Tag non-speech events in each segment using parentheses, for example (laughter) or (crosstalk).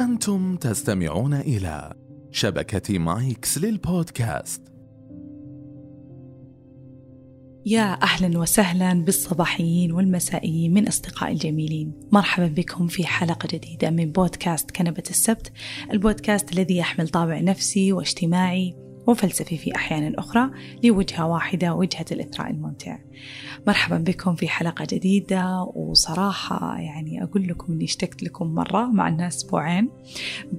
أنتم تستمعون إلى شبكة مايكس للبودكاست. يا أهلا وسهلا بالصباحيين والمسائيين من أصدقائي الجميلين. مرحبا بكم في حلقة جديدة من بودكاست كنبة السبت البودكاست الذي يحمل طابع نفسي واجتماعي وفلسفي في أحيان أخرى لوجهة واحدة وجهة الإثراء الممتع. مرحبا بكم في حلقة جديدة وصراحة يعني أقول لكم أني اشتقت لكم مرة مع الناس أسبوعين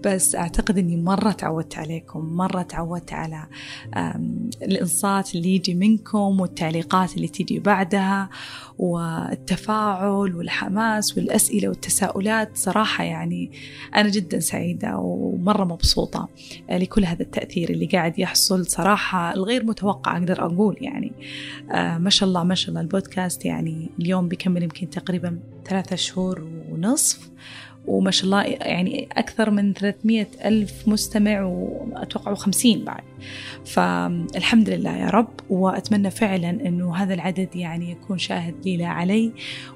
بس أعتقد أني مرة تعودت عليكم مرة تعودت على الإنصات اللي يجي منكم والتعليقات اللي تيجي بعدها والتفاعل والحماس والأسئلة والتساؤلات. صراحة يعني أنا جدا سعيدة ومرة مبسوطة لكل هذا التأثير اللي قاعد يحصل. صراحة الغير متوقع أقدر أقول يعني. آه ما شاء الله ما شاء الله البودكاست يعني اليوم بيكمل يمكن تقريبا ثلاثة شهور ونصف وما شاء الله يعني أكثر من 300 ألف مستمع وأتوقع 50 بعد. فالحمد لله يا رب وأتمنى فعلا أنه هذا العدد يعني يكون شاهد لي لا علي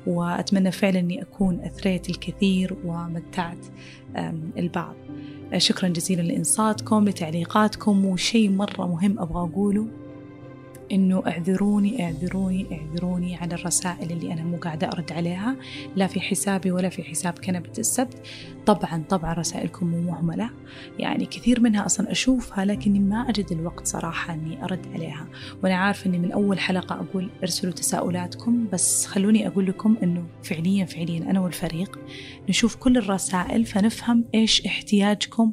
وأتمنى فعلا أني أكون أثريت الكثير ومتعت البعض. شكرا جزيلا لإنصاتكم لتعليقاتكم وشيء مرة مهم أبغى أقوله. إنه اعذروني اعذروني اعذروني على الرسائل اللي أنا مو قاعدة أرد عليها. لا في حسابي ولا في حساب كنبة السبت. طبعا طبعا رسائلكم مو مهملة. يعني كثير منها أصلا أشوفها لكني ما أجد الوقت صراحة إني أرد عليها. وأنا عارفة إني من أول حلقة أقول ارسلوا تساؤلاتكم بس خلوني أقول لكم إنه فعليا فعليا أنا والفريق نشوف كل الرسائل فنفهم إيش احتياجكم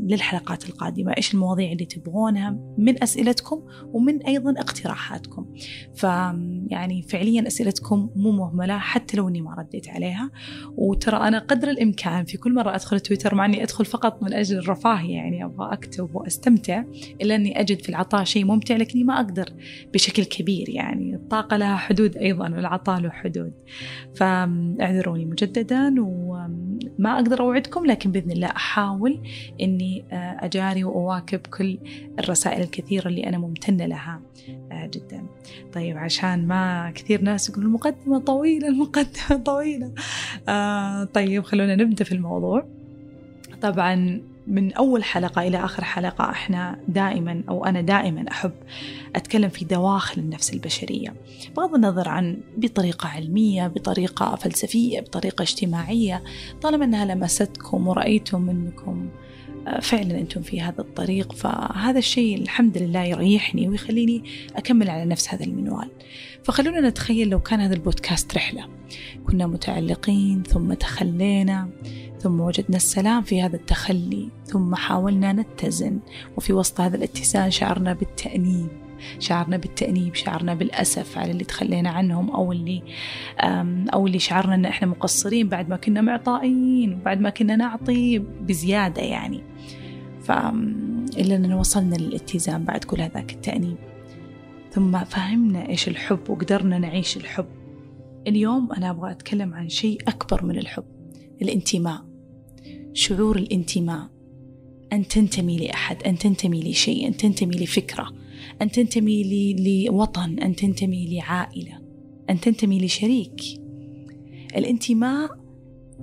للحلقات القادمة إيش المواضيع اللي تبغونها من أسئلتكم ومن أي أيضا اقتراحاتكم. فيعني فعليا أسئلتكم مو مهملة حتى لو أني ما رديت عليها. وترى أنا قدر الإمكان في كل مرة أدخل تويتر مع أني أدخل فقط من أجل الرفاهية يعني أبغى أكتب وأستمتع إلا أني أجد في العطاء شيء ممتع لكني ما أقدر بشكل كبير. يعني الطاقة لها حدود أيضا والعطاء له حدود. فاعذروني مجددا وما أقدر أوعدكم لكن بإذن الله أحاول أني أجاري وأواكب كل الرسائل الكثيرة اللي أنا ممتنة لها. آه، جدا. طيب عشان ما كثير ناس يقولون المقدمة طويلة (laughs) المقدمة طويلة. آه طيب خلونا نبدأ في الموضوع. طبعا من أول حلقة إلى آخر حلقة إحنا دائما أو أنا دائما أحب أتكلم في دواخل النفس البشرية. بغض النظر عن بطريقة علمية بطريقة فلسفية بطريقة اجتماعية طالما أنها لمستكم ورأيتم أنكم فعلا أنتم في هذا الطريق فهذا الشيء الحمد لله يريحني ويخليني أكمل على نفس هذا المنوال. فخلونا نتخيل لو كان هذا البودكاست رحلة. كنا متعلقين ثم تخلينا ثم وجدنا السلام في هذا التخلي ثم حاولنا نتزن وفي وسط هذا الاتزان شعرنا بالتأنيب. شعرنا بالتأنيب شعرنا بالأسف على اللي تخلينا عنهم أو اللي أو اللي شعرنا أن إحنا مقصرين بعد ما كنا معطائين وبعد ما كنا نعطي بزيادة يعني. ف إلا أننا وصلنا للاتزان بعد كل هذاك التأنيب. ثم فهمنا إيش الحب وقدرنا نعيش الحب. اليوم أنا أبغى أتكلم عن شيء أكبر من الحب الانتماء. شعور الانتماء. أن تنتمي لأحد أن تنتمي لشيء أن تنتمي لفكرة. أن تنتمي لوطن أن تنتمي لعائلة أن تنتمي لشريك. الانتماء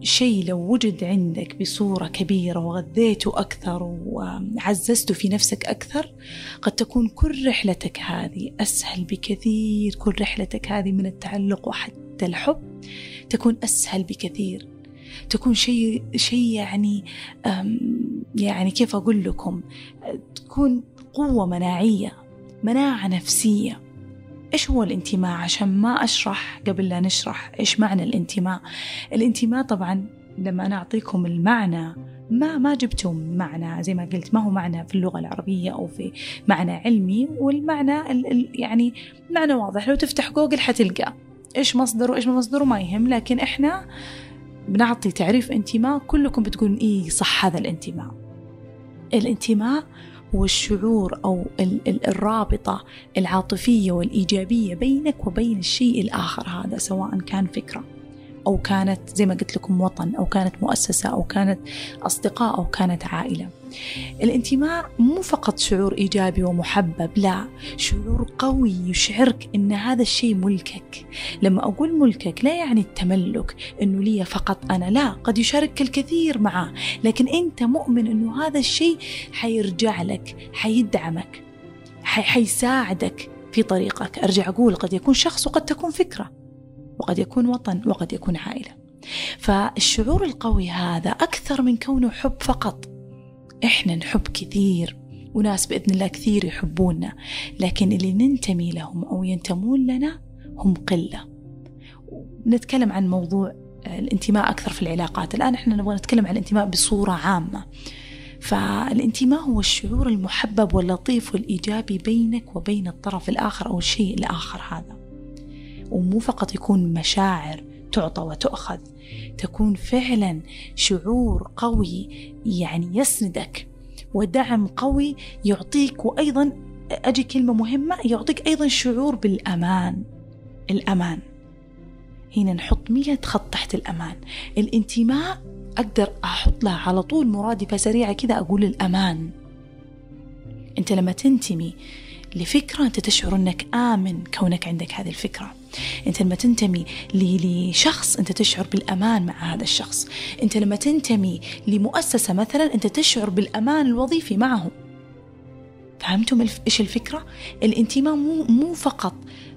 شيء لو وجد عندك بصورة كبيرة وغذيته أكثر وعززته في نفسك أكثر قد تكون كل رحلتك هذه أسهل بكثير كل رحلتك هذه من التعلق وحتى الحب تكون أسهل بكثير. تكون شيء شيء يعني يعني كيف أقول لكم؟ تكون قوة مناعية. مناعة نفسية. إيش هو الانتماء؟ عشان ما أشرح قبل لا نشرح إيش معنى الانتماء. الانتماء طبعا لما أنا أعطيكم المعنى ما ما جبتم معنى زي ما قلت ما هو معنى في اللغة العربية أو في معنى علمي والمعنى ال ال يعني معنى واضح. لو تفتح جوجل حتلقى إيش مصدره إيش مصدره ما يهم. لكن إحنا بنعطي تعريف انتماء. كلكم بتقولون إيه صح هذا الانتماء. الانتماء هو الشعور أو الرابطة العاطفية والإيجابية بينك وبين الشيء الآخر هذا سواء كان فكرة أو كانت زي ما قلت لكم وطن أو كانت مؤسسة أو كانت أصدقاء أو كانت عائلة. الانتماء مو فقط شعور إيجابي ومحبب لا شعور قوي يشعرك أن هذا الشيء ملكك. لما أقول ملكك لا يعني التملك أنه لي فقط أنا لا قد يشارك الكثير معه لكن أنت مؤمن أنه هذا الشيء حيرجع لك حيدعمك حيساعدك في طريقك. أرجع أقول قد يكون شخص وقد تكون فكرة وقد يكون وطن وقد يكون عائلة. فالشعور القوي هذا أكثر من كونه حب فقط. إحنا نحب كثير وناس بإذن الله كثير يحبونا لكن اللي ننتمي لهم أو ينتمون لنا هم قلة. نتكلم عن موضوع الانتماء أكثر في العلاقات. الآن إحنا نبغى نتكلم عن الانتماء بصورة عامة. فالانتماء هو الشعور المحبب واللطيف والإيجابي بينك وبين الطرف الآخر أو الشيء الآخر هذا. ومو فقط يكون مشاعر تعطى وتؤخذ تكون فعلا شعور قوي يعني يسندك ودعم قوي يعطيك وأيضا أجي كلمة مهمة يعطيك أيضا شعور بالأمان الأمان. هنا نحط مية خط تحت الأمان. الانتماء أقدر أحط لها على طول مرادفة سريعة كذا أقول الأمان. أنت لما تنتمي لفكرة أنت تشعر أنك آمن كونك عندك هذه الفكرة. أنت لما تنتمي لشخص أنت تشعر بالأمان مع هذا الشخص. أنت لما تنتمي لمؤسسة مثلا أنت تشعر بالأمان الوظيفي معهم فهمتم إيش الفكرة؟ الانتماء مو, مو فقط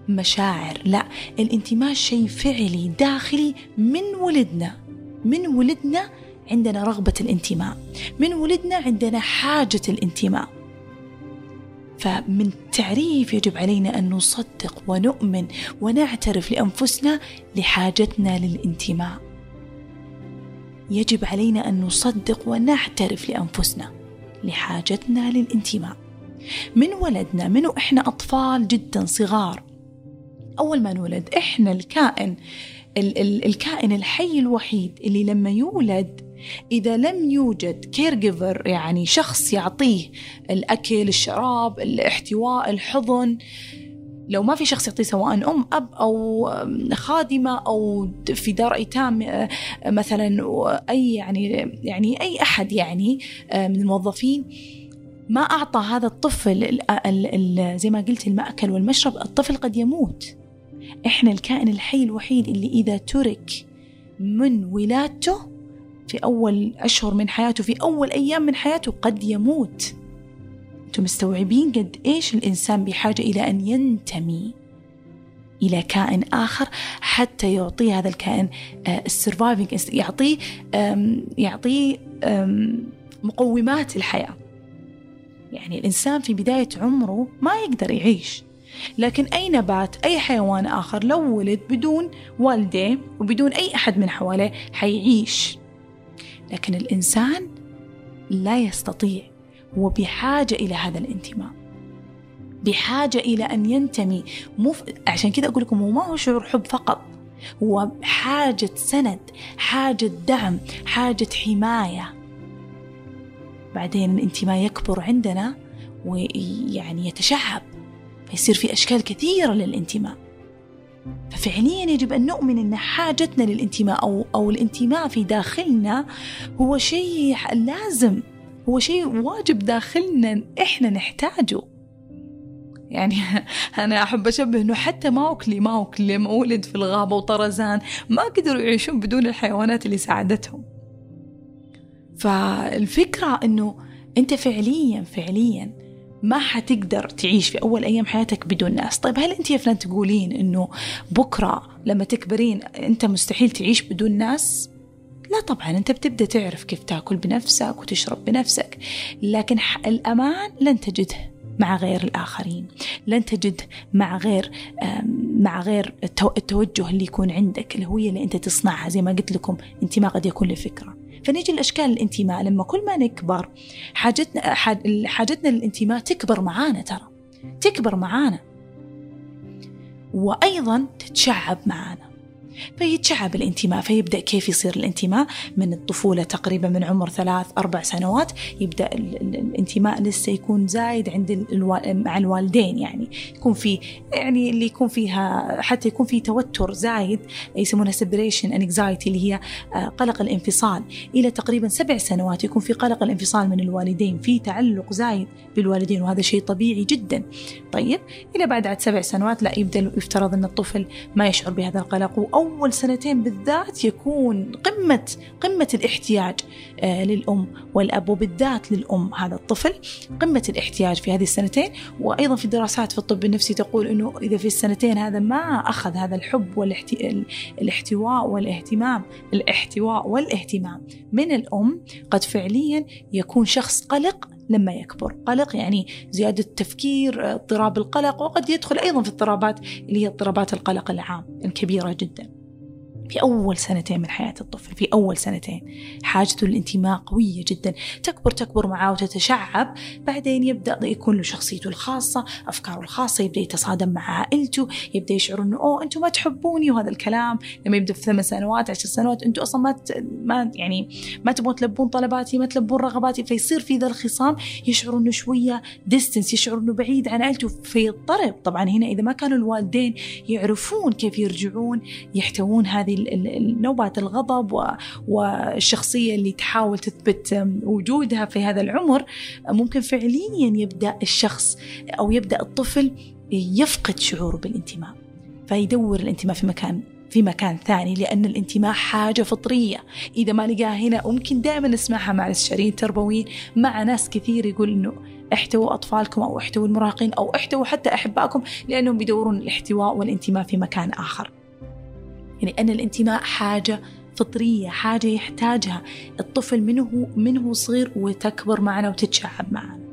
مشاعر لا الانتماء شيء فعلي داخلي من ولدنا. من ولدنا عندنا رغبة الانتماء. من ولدنا عندنا حاجة الانتماء. فمن تعريف يجب علينا أن نصدق ونؤمن ونعترف لأنفسنا لحاجتنا للانتماء. يجب علينا أن نصدق ونعترف لأنفسنا لحاجتنا للانتماء. من ولدنا من إحنا أطفال جدا صغار؟ أول ما نولد إحنا الكائن ال- ال- الكائن الحي الوحيد اللي لما يولد إذا لم يوجد care giver يعني شخص يعطيه الأكل الشراب الاحتواء الحضن لو ما في شخص يعطيه سواء أم أب أو خادمة أو في دار أيتام آه، مثلا أي يعني يعني أي أحد يعني آه، من الموظفين ما أعطى هذا الطفل ال ال زي ما قلت المأكل والمشرب الطفل قد يموت. إحنا الكائن الحي الوحيد اللي إذا ترك من ولادته في أول أشهر من حياته في أول أيام من حياته قد يموت. أنتم مستوعبين قد إيش الإنسان بحاجة إلى أن ينتمي إلى كائن آخر حتى يعطيه هذا الكائن السرفايفنج يعطيه يعطيه مقومات الحياة. يعني الإنسان في بداية عمره ما يقدر يعيش. لكن أي نبات أي حيوان آخر لو ولد بدون والديه وبدون أي أحد من حواليه حيعيش. لكن الإنسان لا يستطيع هو بحاجة إلى هذا الانتماء. بحاجة إلى أن ينتمي. مو عشان كذا أقول لكم هو ما هو شعور حب فقط. هو حاجة سند حاجة دعم حاجة حماية. بعدين الانتماء يكبر عندنا ويعني يتشعب. فيصير في أشكال كثيرة للانتماء. ففعليا يجب أن نؤمن أن حاجتنا للانتماء أو, أو الانتماء في داخلنا هو شيء لازم هو شيء واجب داخلنا إحنا نحتاجه. يعني (laughs) أنا أحب أشبه أنه حتى ماوكلي ماوكلي مولد في الغابة وطرزان ما قدروا يعيشون بدون الحيوانات اللي ساعدتهم. فالفكرة أنه أنت فعليا فعليا ما حتقدر تعيش في أول أيام حياتك بدون ناس. طيب هل أنت يا فلان تقولين أنه بكرة لما تكبرين أنت مستحيل تعيش بدون ناس؟ لا طبعا أنت بتبدأ تعرف كيف تأكل بنفسك وتشرب بنفسك لكن الأمان لن تجده مع غير الآخرين لن تجد مع غير مع غير التوجه اللي يكون عندك الهوية اللي أنت تصنعها. زي ما قلت لكم أنت ما قد يكون لفكرة. فنيجي الأشكال الانتماء. لما كل ما نكبر حاجتنا حاجتنا للانتماء تكبر معانا ترى. تكبر معانا. وأيضا تتشعب معانا. فيتشعب الانتماء فيبدأ كيف يصير الانتماء؟ من الطفولة تقريبا من عمر ثلاث أربع سنوات يبدأ الانتماء لسه يكون زايد عند مع الوالدين يعني. يكون في يعني اللي يكون فيها حتى يكون في توتر زايد يسمونها separation anxiety اللي هي آه، قلق الانفصال. إلى تقريبا سبع سنوات يكون في قلق الانفصال من الوالدين في تعلق زايد بالوالدين وهذا شيء طبيعي جدا. طيب إلى بعد عد سبع سنوات لا يبدأ يفترض أن الطفل ما يشعر بهذا القلق وأول سنتين بالذات يكون قمة قمة الاحتياج آه، للأم والأب وبالذات للأم هذا الطفل قمة الاحتياج في هذه السنتين. وأيضا في دراسات في الطب النفسي تقول أنه إذا في السنتين هذا ما أخذ هذا الحب والاحتواء والاهتمام الاحتواء والاهتمام من الأم قد فعليا يكون شخص قلق لما يكبر. قلق يعني زيادة التفكير اضطراب القلق وقد يدخل أيضا في اضطرابات اللي هي اضطرابات القلق العام الكبيرة جدا. في أول سنتين من حياة الطفل في أول سنتين. حاجته للانتماء قوية جدا. تكبر تكبر معاه وتتشعب. بعدين يبدأ يكون له شخصيته الخاصة أفكاره الخاصة يبدأ يتصادم مع عائلته يبدأ يشعر أنه أوه أنتم ما تحبوني وهذا الكلام. لما يبدأ في ثمان سنوات عشر سنوات أنتم أصلا ما ما يعني ما تبغون تلبون طلباتي ما تلبون رغباتي. فيصير في ذا الخصام يشعر أنه شوية distance يشعر أنه بعيد عن عائلته. فيضطرب طبعا هنا إذا ما كانوا الوالدين يعرفون كيف يرجعون يحتوون هذه نوبات الغضب والشخصية اللي تحاول تثبت وجودها في هذا العمر ممكن فعليا يبدأ الشخص أو يبدأ الطفل يفقد شعوره بالانتماء فيدور الانتماء في مكان في مكان ثاني لأن الانتماء حاجة فطرية. إذا ما لقاها هنا ممكن دائما نسمعها مع الاستشاريين التربويين مع ناس كثير يقول إنه احتووا أطفالكم أو احتووا المراهقين أو احتووا حتى أحبائكم لأنهم بيدورون الاحتواء والانتماء في مكان آخر. يعني أن الانتماء حاجة فطرية حاجة يحتاجها. الطفل منه منه صغير وتكبر معنا وتتشعب معنا.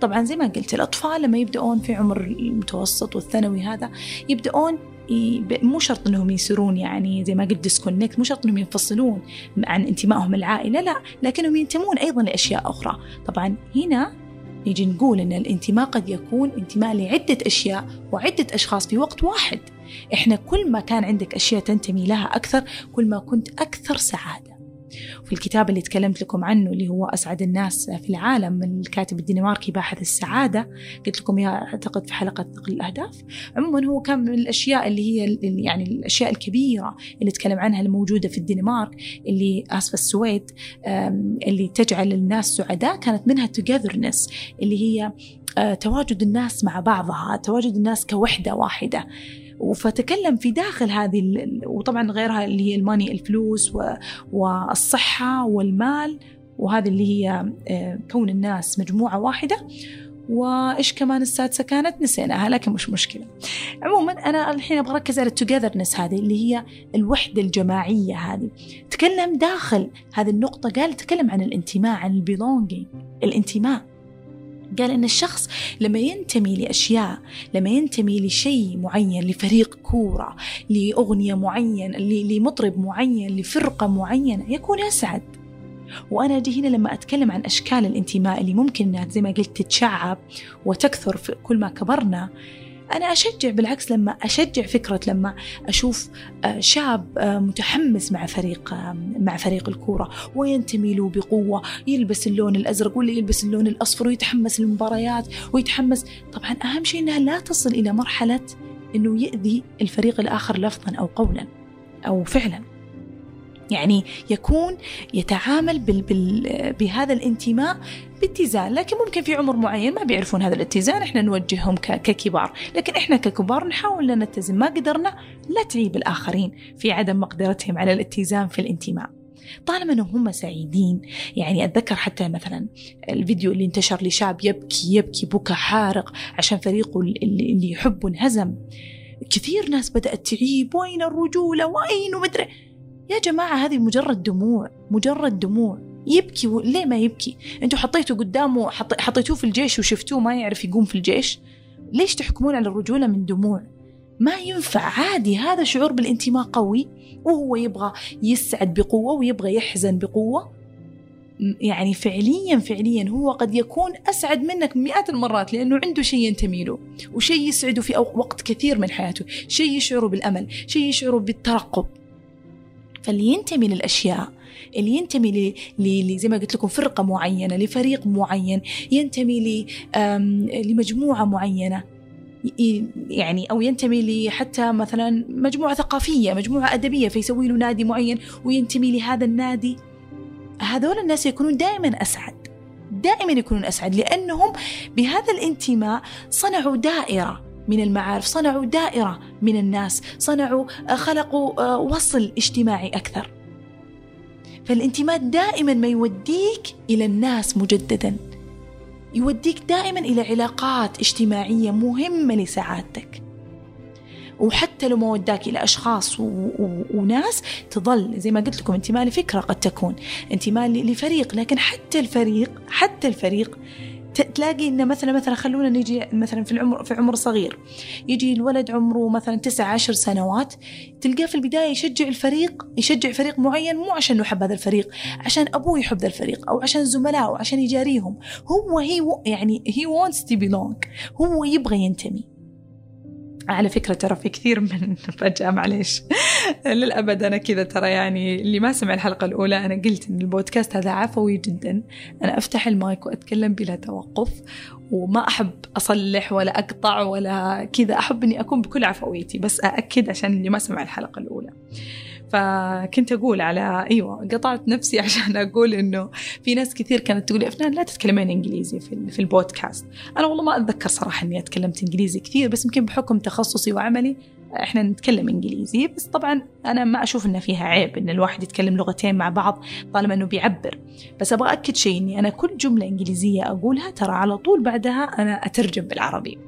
طبعا زي ما قلت الأطفال لما يبدأون في عمر المتوسط والثانوي هذا يبدأون مو شرط إنهم يصيرون يعني زي ما قلت ديسكونكت مو شرط إنهم ينفصلون عن انتمائهم العائله لا لكنهم ينتمون أيضا لأشياء أخرى. طبعا هنا نيجي نقول إن الانتماء قد يكون انتماء لعدة أشياء وعدة أشخاص في وقت واحد. إحنا كل ما كان عندك أشياء تنتمي لها أكثر كل ما كنت أكثر سعادة. في الكتاب اللي تكلمت لكم عنه اللي هو أسعد الناس في العالم من الكاتب الدنماركي باحث السعادة قلت لكم إياه أعتقد في حلقة نقل الأهداف. عموما هو كان من الأشياء اللي هي يعني الأشياء الكبيرة اللي تكلم عنها الموجودة في الدنمارك اللي آسف السويد اللي تجعل الناس سعداء كانت منها togetherness اللي هي آه، تواجد الناس مع بعضها تواجد الناس كوحدة واحدة. فتكلم في داخل هذه وطبعا غيرها اللي هي الماني الفلوس والصحة والمال وهذه اللي هي آه، كون الناس مجموعة واحدة وإيش كمان السادسة كانت نسيناها لكن مش مشكلة. عموما أنا الحين أبغى أركز على التوجذرنس هذه اللي هي الوحدة الجماعية هذه. تكلم داخل هذه النقطة قال تكلم عن الانتماء عن البيلونجينج الانتماء. قال إن الشخص لما ينتمي لأشياء لما ينتمي لشيء معين لفريق كورة لأغنية معينة لمطرب معين لفرقة معينة يكون أسعد. وأنا أجي هنا لما أتكلم عن أشكال الانتماء اللي ممكن زي ما قلت تتشعب وتكثر في كل ما كبرنا أنا أشجع بالعكس لما أشجع فكرة لما أشوف آه، شاب آه، متحمس مع فريق آه، مع فريق الكورة وينتمي له بقوة يلبس اللون الأزرق ولا يلبس اللون الأصفر ويتحمس للمباريات ويتحمس. طبعا أهم شيء أنها لا تصل إلى مرحلة أنه يأذي الفريق الآخر لفظا أو قولا أو فعلا. يعني يكون يتعامل بال بال بهذا الانتماء باتزان. لكن ممكن في عمر معين ما بيعرفون هذا الاتزان إحنا نوجههم ككبار. لكن إحنا ككبار نحاول ان نتزن. ما قدرنا لا تعيب الآخرين في عدم مقدرتهم على الاتزان في الانتماء. طالما إنهم هم سعيدين يعني أتذكر حتى مثلا الفيديو اللي انتشر لشاب يبكي يبكي بكى حارق عشان فريقه اللي يحبه انهزم. كثير ناس بدأت تعيب. وين الرجولة؟ وين؟ ومدري يا جماعة هذه مجرد دموع مجرد دموع. يبكي و... ليه ما يبكي؟ أنتوا حطيتوا قدامه حط... حطيتوه في الجيش وشفتوه ما يعرف يقوم في الجيش؟ ليش تحكمون على الرجولة من دموع؟ ما ينفع. عادي هذا شعور بالانتماء قوي. وهو يبغى يسعد بقوة ويبغى يحزن بقوة. يعني فعليا فعليا هو قد يكون أسعد منك مئات المرات لأنه عنده شيء ينتمي له. وشيء يسعده في وقت كثير من حياته. شيء يشعره بالأمل شيء يشعره بالترقب. فاللي ينتمي للأشياء اللي ينتمي ل زي ما قلت لكم فرقة معينة لفريق معين ينتمي لمجموعة معينة. يعني أو ينتمي لحتى مثلا مجموعة ثقافية مجموعة أدبية فيسوي له نادي معين وينتمي لهذا النادي. هذول الناس يكونون دائما أسعد دائما يكونون أسعد لأنهم بهذا الانتماء صنعوا دائرة. من المعارف صنعوا دائرة من الناس صنعوا خلقوا وصل اجتماعي أكثر. فالانتماء دائما ما يوديك إلى الناس مجددا. يوديك دائما إلى علاقات اجتماعية مهمة لسعادتك. وحتى لو ما وداك إلى أشخاص و... و... وناس تظل زي ما قلت لكم انتماء لفكرة قد تكون انتماء لفريق. لكن حتى الفريق حتى الفريق تلاقي انه مثلا مثلا خلونا نجي مثلا في العمر في عمر صغير. يجي الولد عمره مثلا تسع عشر سنوات تلقاه في البداية يشجع الفريق يشجع فريق معين مو عشان يحب هذا الفريق عشان أبوه يحب ذا الفريق أو عشان زملائه عشان يجاريهم. هو هي يعني هي wants to belong. هو يبغى ينتمي. على فكرة ترى في كثير من (laughs) فجأة معليش. للأبد أنا كذا ترى يعني اللي ما سمع الحلقة الأولى أنا قلت إن البودكاست هذا عفوي جدا. أنا أفتح المايك وأتكلم بلا توقف وما أحب أصلح ولا أقطع ولا كذا. أحب إني أكون بكل عفويتي بس أأكد عشان اللي ما سمع الحلقة الأولى. فكنت أقول على أيوة قطعت نفسي (laughs) عشان أقول إنه في ناس كثير كانت تقول أفنان لا تتكلمين إنجليزي في, البودكاست. أنا والله ما أتذكر صراحة إني أتكلمت إنجليزي كثير بس يمكن بحكم تخصصي وعملي إحنا نتكلم إنجليزي. بس طبعا أنا ما أشوف ان فيها عيب إن الواحد يتكلم لغتين مع بعض طالما إنه بيعبر. بس أبغى اكد شيء إني أنا كل جملة إنجليزية أقولها ترى على طول بعدها أنا أترجم بالعربي.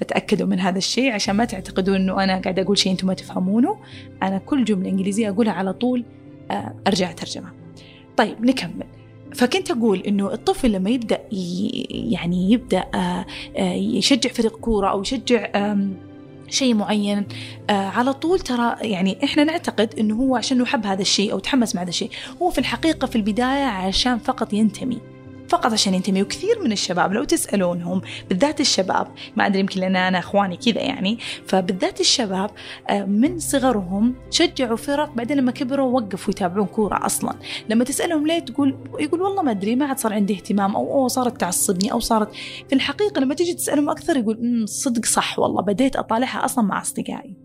فتأكدوا من هذا الشيء عشان ما تعتقدوا أنه أنا قاعدة أقول شيء أنتم ما تفهمونه. أنا كل جملة إنجليزية أقولها على طول آه، أرجع أترجمها. طيب نكمل. فكنت أقول إنه الطفل لما يبدأ يعني يبدأ آه، آه، يشجع فريق كورة أو يشجع شيء معين على طول ترى يعني إحنا نعتقد إنه هو عشان يحب هذا الشيء أو تحمس مع هذا الشيء هو في الحقيقة في البداية عشان فقط ينتمي. فقط عشان ينتمي وكثير من الشباب لو تسألونهم بالذات الشباب ما أدري يمكن لأن أنا أخواني كذا يعني فبالذات الشباب آه، من صغرهم شجعوا فرق بعدين لما كبروا وقفوا يتابعون كورة أصلا. لما تسألهم ليه تقول يقول والله ما أدري ما عاد صار عندي اهتمام أو أوه صارت تعصبني أو صارت في الحقيقة لما تيجي تسألهم أكثر يقول صدق صح والله بديت أطالعها أصلا مع أصدقائي.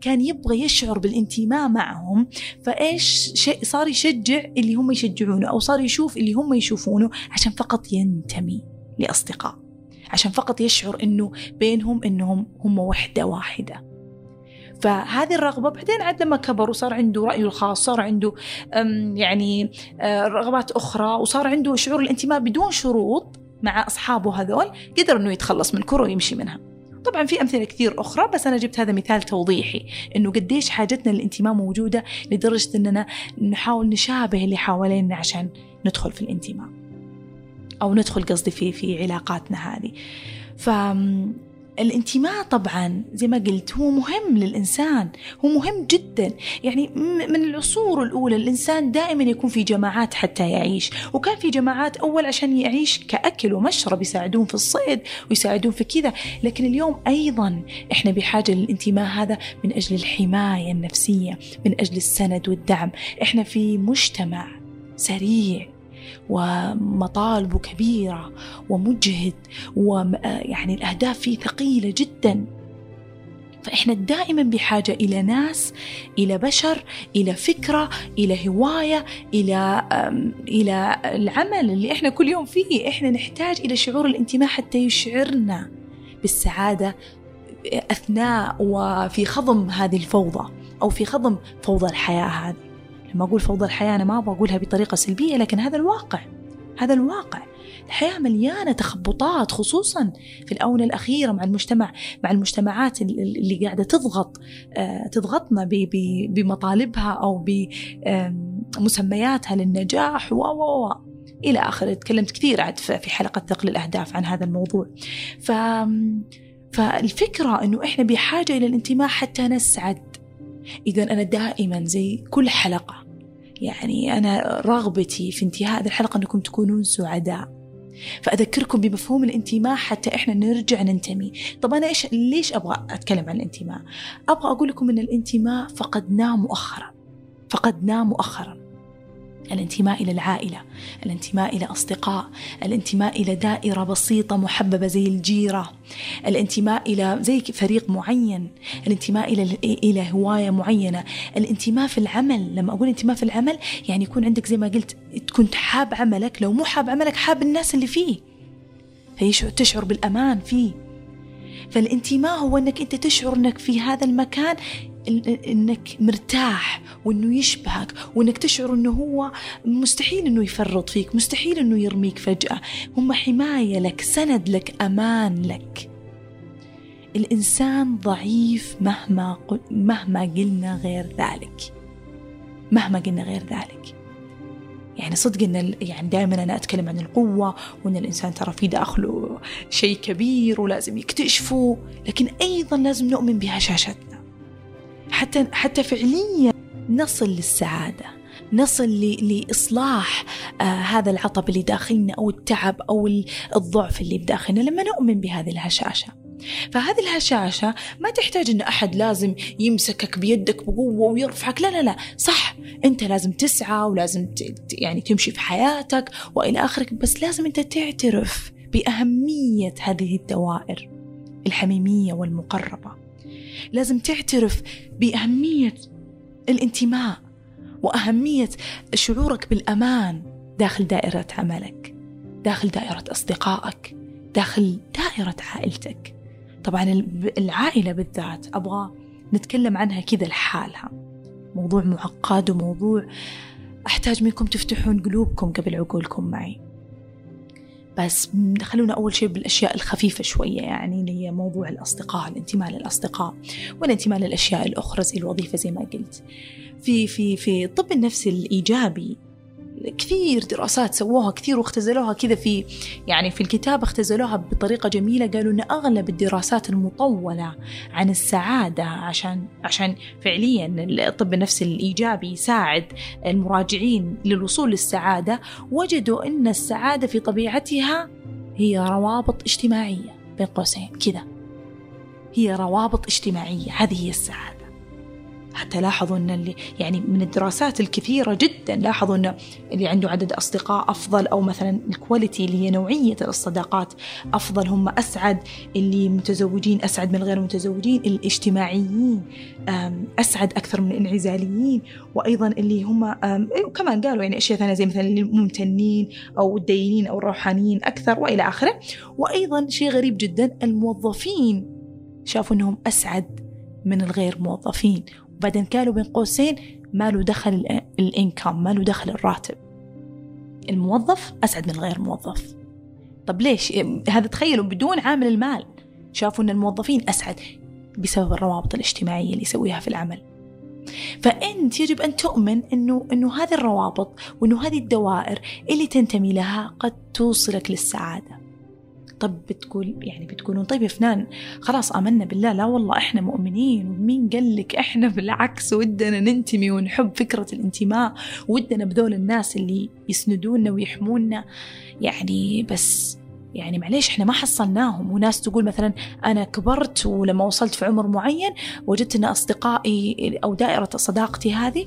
كان يبغى يشعر بالانتماء معهم فإيش شيء صار يشجع اللي هم يشجعونه أو صار يشوف اللي هم يشوفونه عشان فقط ينتمي لأصدقاء عشان فقط يشعر أنه بينهم أنهم هم وحدة واحدة. فهذه الرغبة بعدين عاد لما كبر وصار عنده رأيه الخاص صار عنده يعني آه، رغبات أخرى وصار عنده شعور الانتماء بدون شروط مع أصحابه هذول قدر أنه يتخلص من كرة ويمشي منها. طبعا في أمثلة كثير أخرى بس أنا جبت هذا مثال توضيحي إنه قديش حاجتنا للانتماء موجودة لدرجة إننا نحاول نشابه اللي حوالينا عشان ندخل في الانتماء. أو ندخل قصدي في في علاقاتنا هذه. ف الانتماء طبعا زي ما قلت هو مهم للإنسان هو مهم جدا. يعني من العصور الأولى الإنسان دائما يكون في جماعات حتى يعيش. وكان في جماعات أول عشان يعيش كأكل ومشرب يساعدون في الصيد ويساعدون في كذا. لكن اليوم أيضا إحنا بحاجة للانتماء هذا من أجل الحماية النفسية من أجل السند والدعم. إحنا في مجتمع سريع. ومطالبه كبيرة ومجهد ويعني الأهداف فيه ثقيلة جدا. فإحنا دائما بحاجة إلى ناس إلى بشر إلى فكرة إلى هواية إلى إلى العمل اللي إحنا كل يوم فيه. إحنا نحتاج إلى شعور الانتماء حتى يشعرنا بالسعادة أثناء وفي خضم هذه الفوضى أو في خضم فوضى الحياة هذه. لما أقول فوضى الحياة أنا ما أبغى أقولها بطريقة سلبية لكن هذا الواقع هذا الواقع. الحياة مليانة تخبطات خصوصا في الآونة الأخيرة مع المجتمع مع المجتمعات اللي قاعدة تضغط آه، تضغطنا بمطالبها أو بمسمياتها للنجاح و و إلى آخره. تكلمت كثير عاد في حلقة ثقل الأهداف عن هذا الموضوع. ف فالفكرة أنه إحنا بحاجة إلى الانتماء حتى نسعد إذا أنا دائما زي كل حلقة يعني أنا رغبتي في انتهاء هذه الحلقة أنكم تكونون سعداء. فأذكركم بمفهوم الانتماء حتى إحنا نرجع ننتمي. طب أنا إيش ليش أبغى أتكلم عن الانتماء؟ أبغى أقول لكم أن الانتماء فقدناه مؤخرا فقدناه مؤخرا. الانتماء إلى العائلة الانتماء إلى أصدقاء الانتماء إلى دائرة بسيطة محببة زي الجيرة الانتماء إلى زي فريق معين الانتماء إلى إلى هواية معينة. الانتماء في العمل لما أقول انتماء في العمل يعني يكون عندك زي ما قلت تكون حاب عملك لو مو حاب عملك حاب الناس اللي فيه. تشعر بالأمان فيه. فالانتماء هو إنك أنت تشعر إنك في هذا المكان إنك مرتاح وإنه يشبهك وإنك تشعر إنه هو مستحيل إنه يفرط فيك مستحيل إنه يرميك فجأة. هم حماية لك سند لك أمان لك. الإنسان ضعيف مهما مهما قلنا غير ذلك. مهما قلنا غير ذلك. يعني صدق إن يعني دائما أنا أتكلم عن القوة وإن الإنسان ترى في داخله شيء كبير ولازم يكتشفه لكن أيضا لازم نؤمن بهشاشتنا. حتى حتى فعليا نصل للسعادة نصل لإصلاح آه هذا العطب اللي داخلنا أو التعب أو الضعف اللي بداخلنا لما نؤمن بهذه الهشاشة. فهذه الهشاشة ما تحتاج أن أحد لازم يمسكك بيدك بقوة ويرفعك لا لا لا صح أنت لازم تسعى ولازم يعني تمشي في حياتك وإلى آخره بس لازم أنت تعترف بأهمية هذه الدوائر الحميمية والمقربة. لازم تعترف بأهمية الانتماء وأهمية شعورك بالأمان داخل دائرة عملك داخل دائرة أصدقائك داخل دائرة عائلتك. طبعا العائلة بالذات أبغى نتكلم عنها كذا لحالها. موضوع معقد وموضوع أحتاج منكم تفتحون قلوبكم قبل عقولكم معي. بس خلونا أول شيء بالأشياء الخفيفة شوية يعني اللي هي موضوع الأصدقاء الانتماء للأصدقاء والانتماء للأشياء الأخرى زي الوظيفة زي ما قلت. في في في الطب النفسي الإيجابي كثير دراسات سووها كثير واختزلوها كذا في يعني في الكتاب اختزلوها بطريقة جميلة قالوا إن أغلب الدراسات المطولة عن السعادة عشان عشان فعليا الطب النفسي الإيجابي يساعد المراجعين للوصول للسعادة وجدوا أن السعادة في طبيعتها هي روابط اجتماعية. بين قوسين كذا. هي روابط اجتماعية هذه هي السعادة. حتى لاحظوا أن اللي يعني من الدراسات الكثيرة جدا لاحظوا أن اللي عنده عدد أصدقاء أفضل أو مثلا الكواليتي اللي هي نوعية الصداقات أفضل هم أسعد اللي متزوجين أسعد من غير المتزوجين الاجتماعيين أسعد أكثر من الانعزاليين وأيضا اللي هم كمان قالوا يعني أشياء ثانية زي مثلا الممتنين أو الدينين أو الروحانيين أكثر وإلى آخره. وأيضا شيء غريب جدا الموظفين شافوا أنهم أسعد من الغير موظفين. وبعدين قالوا بين قوسين ما له دخل الإنكم ما له دخل الراتب. الموظف أسعد من غير موظف. طب ليش؟ هذا تخيلوا بدون عامل المال. شافوا أن الموظفين أسعد بسبب الروابط الاجتماعية اللي يسويها في العمل. فأنت يجب أن تؤمن أنه, أنه هذه الروابط وأنه هذه الدوائر اللي تنتمي لها قد توصلك للسعادة. طب بتقول يعني بتقولون طيب يا فنان خلاص آمنا بالله لا والله إحنا مؤمنين ومين قال لك إحنا بالعكس ودنا ننتمي ونحب فكرة الانتماء ودنا بذول الناس اللي يسندونا ويحمونا يعني بس يعني معليش إحنا ما حصلناهم. وناس تقول مثلا أنا كبرت ولما وصلت في عمر معين وجدت إن أصدقائي أو دائرة صداقتي هذه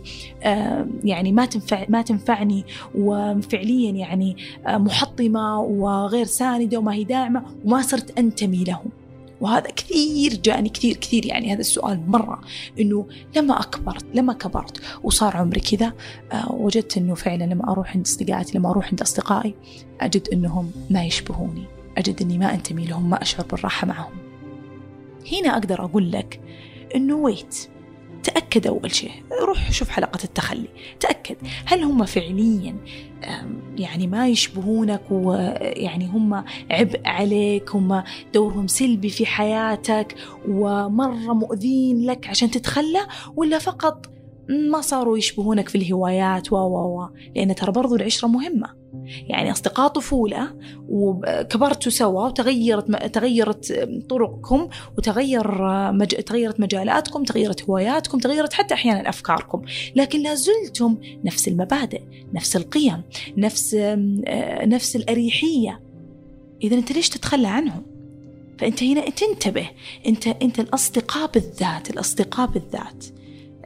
يعني ما تنفع ما تنفعني وفعليا يعني محطمة وغير ساندة وما هي داعمة وما صرت أنتمي لهم. وهذا كثير جاني كثير كثير يعني هذا السؤال مرة إنه لما أكبرت لما كبرت وصار عمري كذا آه وجدت إنه فعلا لما أروح عند أصدقائي لما أروح عند أصدقائي أجد إنهم ما يشبهوني أجد إني ما أنتمي لهم ما أشعر بالراحة معهم. هنا أقدر أقول لك إنه ويت تأكد أول شيء روح شوف حلقة التخلي تأكد هل هم فعليا يعني ما يشبهونك ويعني هم عبء عليك هم دورهم سلبي في حياتك ومرة مؤذين لك عشان تتخلى ولا فقط ما صاروا يشبهونك في الهوايات و و و. لأن ترى برضو العشرة مهمة. يعني أصدقاء طفولة وكبرتوا سوا وتغيرت تغيرت طرقكم وتغير مج... تغيرت مجالاتكم تغيرت هواياتكم تغيرت حتى أحيانا أفكاركم. لكن لا زلتم نفس المبادئ نفس القيم نفس نفس الأريحية. إذا أنت ليش تتخلى عنهم؟ فأنت هنا تنتبه. أنت أنت الأصدقاء بالذات الأصدقاء بالذات.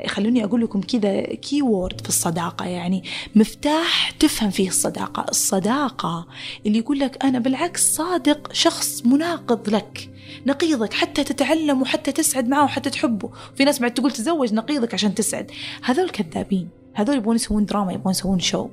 خلوني أقول لكم كذا كي وورد في الصداقة يعني مفتاح تفهم فيه الصداقة. الصداقة اللي يقول لك أنا بالعكس صادق شخص مناقض لك نقيضك حتى تتعلم وحتى تسعد معه وحتى تحبه. في ناس بعد تقول تزوج نقيضك عشان تسعد. هذول كذابين هذول يبغون يسوون دراما يبغون يسوون شو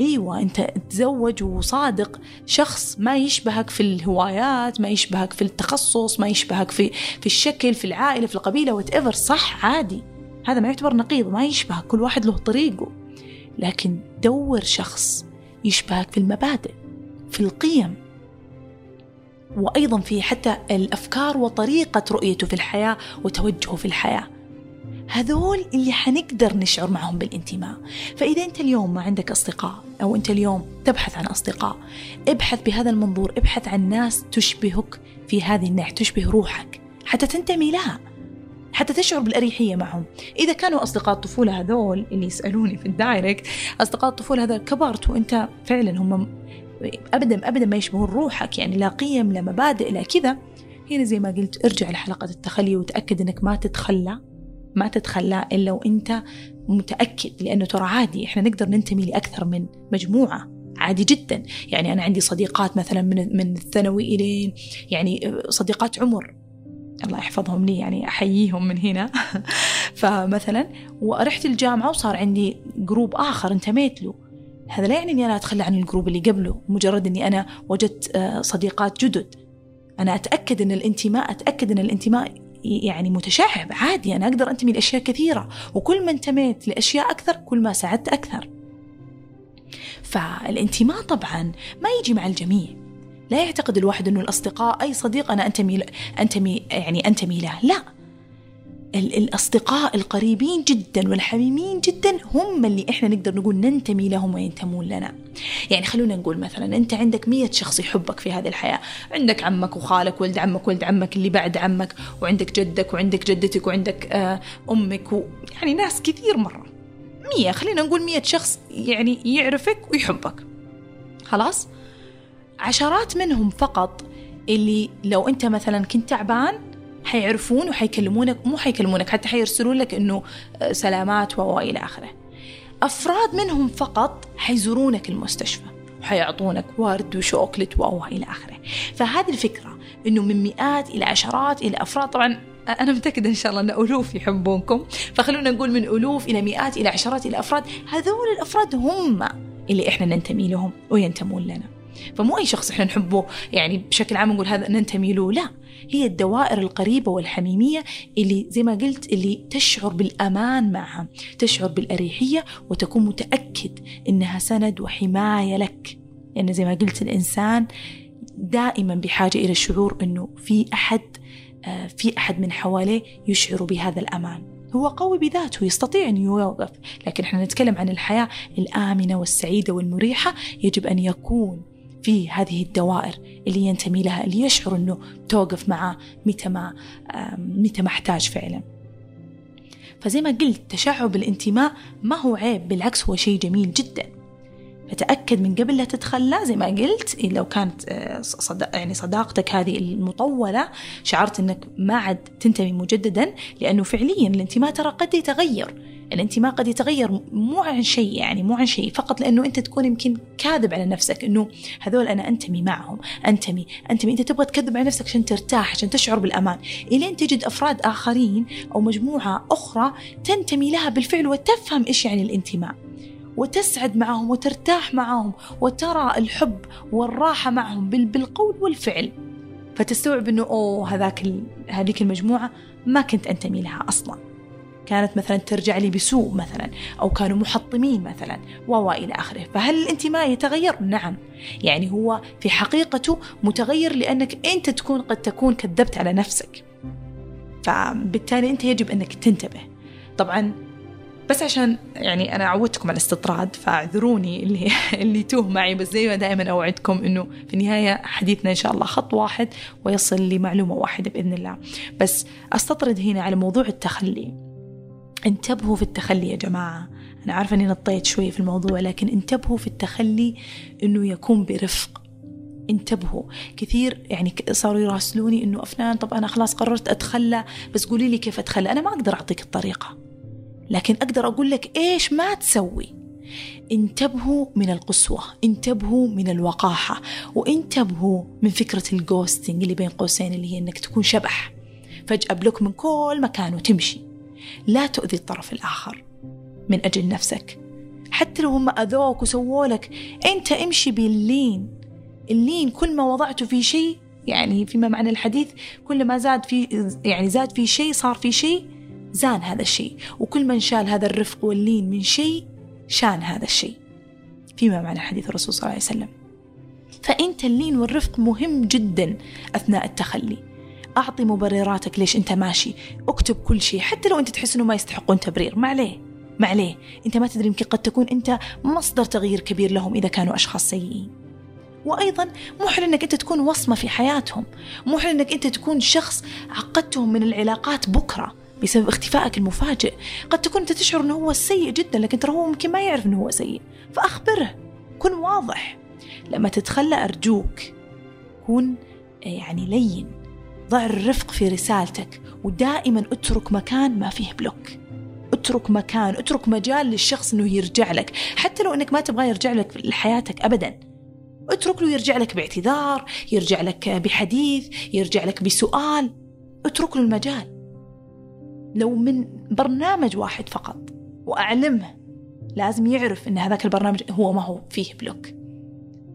إيوه أنت تزوج وصادق شخص ما يشبهك في الهوايات ما يشبهك في التخصص ما يشبهك في في الشكل في العائلة في القبيلة وات صح عادي. هذا ما يعتبر نقيض ما يشبهك كل واحد له طريقه. لكن دور شخص يشبهك في المبادئ في القيم. وأيضا في حتى الأفكار وطريقة رؤيته في الحياة وتوجهه في الحياة. هذول اللي حنقدر نشعر معهم بالانتماء. فإذا أنت اليوم ما عندك أصدقاء أو أنت اليوم تبحث عن أصدقاء ابحث بهذا المنظور ابحث عن ناس تشبهك في هذه الناحية تشبه روحك حتى تنتمي لها حتى تشعر بالأريحية معهم. إذا كانوا أصدقاء الطفولة هذول اللي يسألوني في الدايركت أصدقاء الطفولة هذول كبرت وأنت فعلا هم أبدا أبدا ما يشبهون روحك يعني لا قيم لا مبادئ لا كذا. هنا زي ما قلت ارجع لحلقة التخلي وتأكد أنك ما تتخلى. ما تتخلى إلا وأنت متأكد لأنه ترى عادي إحنا نقدر ننتمي لأكثر من مجموعة. عادي جدا. يعني أنا عندي صديقات مثلا من من الثانوي إلين يعني صديقات عمر. الله يحفظهم لي يعني أحييهم من هنا. (laughs) فمثلا ورحت الجامعة وصار عندي group آخر انتميت له. هذا لا يعني أني أنا أتخلى عن ال group اللي قبله مجرد أني أنا وجدت آه، صديقات جدد. أنا أتأكد أن الانتماء أتأكد أن الانتماء يعني متشعب عادي أنا أقدر أنتمي لأشياء كثيرة وكل ما انتميت لأشياء أكثر كل ما سعدت أكثر. فالانتماء طبعا ما يجي مع الجميع. لا يعتقد الواحد أنه الأصدقاء أي صديق أنا أنتمي أنتمي يعني أنتمي له لا. الأصدقاء القريبين جدا والحميمين جدا هم اللي إحنا نقدر نقول ننتمي لهم وينتمون لنا. يعني خلونا نقول مثلا أنت عندك مية شخص يحبك في هذه الحياة. عندك عمك وخالك ولد عمك ولد عمك اللي بعد عمك وعندك جدك وعندك جدتك وعندك آه أمك و... يعني ناس كثير مرة. مية خلينا نقول مية شخص يعني يعرفك ويحبك. خلاص؟ عشرات منهم فقط اللي لو أنت مثلا كنت تعبان حيعرفون وحيكلمونك مو حيكلمونك حتى حيرسلون لك إنه آه، سلامات وإلى آخره. أفراد منهم فقط حيزورونك المستشفى وحيعطونك ورد وشوكلت وإلى آخره. فهذه الفكرة إنه من مئات إلى عشرات إلى أفراد. طبعا أنا متأكدة إن شاء الله أن ألوف يحبونكم. فخلونا نقول من ألوف إلى مئات إلى عشرات إلى أفراد. هذول الأفراد هم اللي إحنا ننتمي لهم وينتمون لنا. فمو أي شخص إحنا نحبه. يعني بشكل عام نقول هذا ننتمي له. لا هي الدوائر القريبة والحميمية اللي زي ما قلت اللي تشعر بالأمان معها تشعر بالأريحية وتكون متأكد إنها سند وحماية لك. لأن يعني زي ما قلت الإنسان دائما بحاجة إلى الشعور أنه في أحد آه، في أحد من حواليه يشعر بهذا الأمان. هو قوي بذاته يستطيع أن يوقف. لكن إحنا نتكلم عن الحياة الآمنة والسعيدة والمريحة يجب أن يكون في هذه الدوائر اللي ينتمي لها اللي يشعر إنه توقف معه متى ما متى ما احتاج فعلا. فزي ما قلت تشعب الانتماء ما هو عيب بالعكس هو شيء جميل جدا. فتأكد من قبل لا تتخلى زي ما قلت لو كانت آه، صد... يعني صداقتك هذه المطولة شعرت أنك ما عاد تنتمي مجددا لأنه فعليا الانتماء ترى قد يتغير الانتماء قد يتغير مو عن شيء يعني مو عن شيء فقط لأنه أنت تكون يمكن كاذب على نفسك إنه هذول أنا أنتمي معهم أنتمي أنتمي أنت تبغى تكذب على نفسك عشان ترتاح عشان تشعر بالأمان. إلين تجد أفراد آخرين أو مجموعة أخرى تنتمي لها بالفعل وتفهم إيش يعني الانتماء. وتسعد معهم وترتاح معهم وترى الحب والراحة معهم بالقول والفعل. فتستوعب إنه أوه هذاك هذيك المجموعة ما كنت أنتمي لها أصلا. كانت مثلا ترجع لي بسوء مثلا أو كانوا محطمين مثلا و إلى آخره. فهل الانتماء يتغير؟ نعم. يعني هو في حقيقته متغير لأنك أنت تكون قد تكون كذبت على نفسك. فبالتالي أنت يجب أنك تنتبه. طبعا بس عشان يعني أنا عودتكم على الاستطراد فاعذروني اللي (laughs) اللي توه معي بس زي ما دائما أوعدكم إنه في النهاية حديثنا إن شاء الله خط واحد ويصل لمعلومة واحدة بإذن الله. بس أستطرد هنا على موضوع التخلي. انتبهوا في التخلي يا جماعة. أنا عارفة إني نطيت شوي في الموضوع لكن انتبهوا في التخلي إنه يكون برفق. انتبهوا. كثير يعني صاروا يراسلوني إنه أفنان طب أنا خلاص قررت أتخلى بس قولي لي كيف أتخلى؟ أنا ما أقدر أعطيك الطريقة. لكن أقدر أقول لك إيش ما تسوي. انتبهوا من القسوة انتبهوا من الوقاحة وانتبهوا من فكرة الجوستنج اللي بين قوسين اللي هي إنك تكون شبح. فجأة block من كل مكان وتمشي. لا تؤذي الطرف الآخر. من أجل نفسك. حتى لو هم أذوك وسووا لك أنت امشي باللين. اللين كل ما وضعته في شيء يعني فيما معنى الحديث كل ما زاد في يعني زاد في شيء صار في شيء زان هذا الشيء. وكل من شال هذا الرفق واللين من شيء شان هذا الشيء. فيما معنى حديث الرسول صلى الله عليه وسلم. فأنت اللين والرفق مهم جدا أثناء التخلي. أعطي مبرراتك ليش أنت ماشي. اكتب كل شيء. حتى لو أنت تحس أنه ما يستحقون تبرير ما عليه. ما عليه. أنت ما تدري يمكن قد تكون أنت مصدر تغيير كبير لهم إذا كانوا أشخاص سيئين. وأيضا مو حلو إنك أنت تكون وصمة في حياتهم. مو حلو إنك أنت تكون شخص عقدتهم من العلاقات بكرة بسبب اختفائك المفاجئ. قد تكون أنت تشعر أنه هو سيء جدا لكن ترى هو ممكن ما يعرف أنه هو سيء. فأخبره. كن واضح. لما تتخلى أرجوك كن يعني لين. ضع الرفق في رسالتك ودائما اترك مكان ما فيه بلوك. اترك مكان اترك مجال للشخص إنه يرجع لك حتى لو إنك ما تبغى يرجع لك لحياتك ابدا. اترك له يرجع لك باعتذار يرجع لك بحديث يرجع لك بسؤال. اترك له المجال. لو من برنامج واحد فقط وأعلمه لازم يعرف أن هذاك البرنامج هو ما هو فيه block.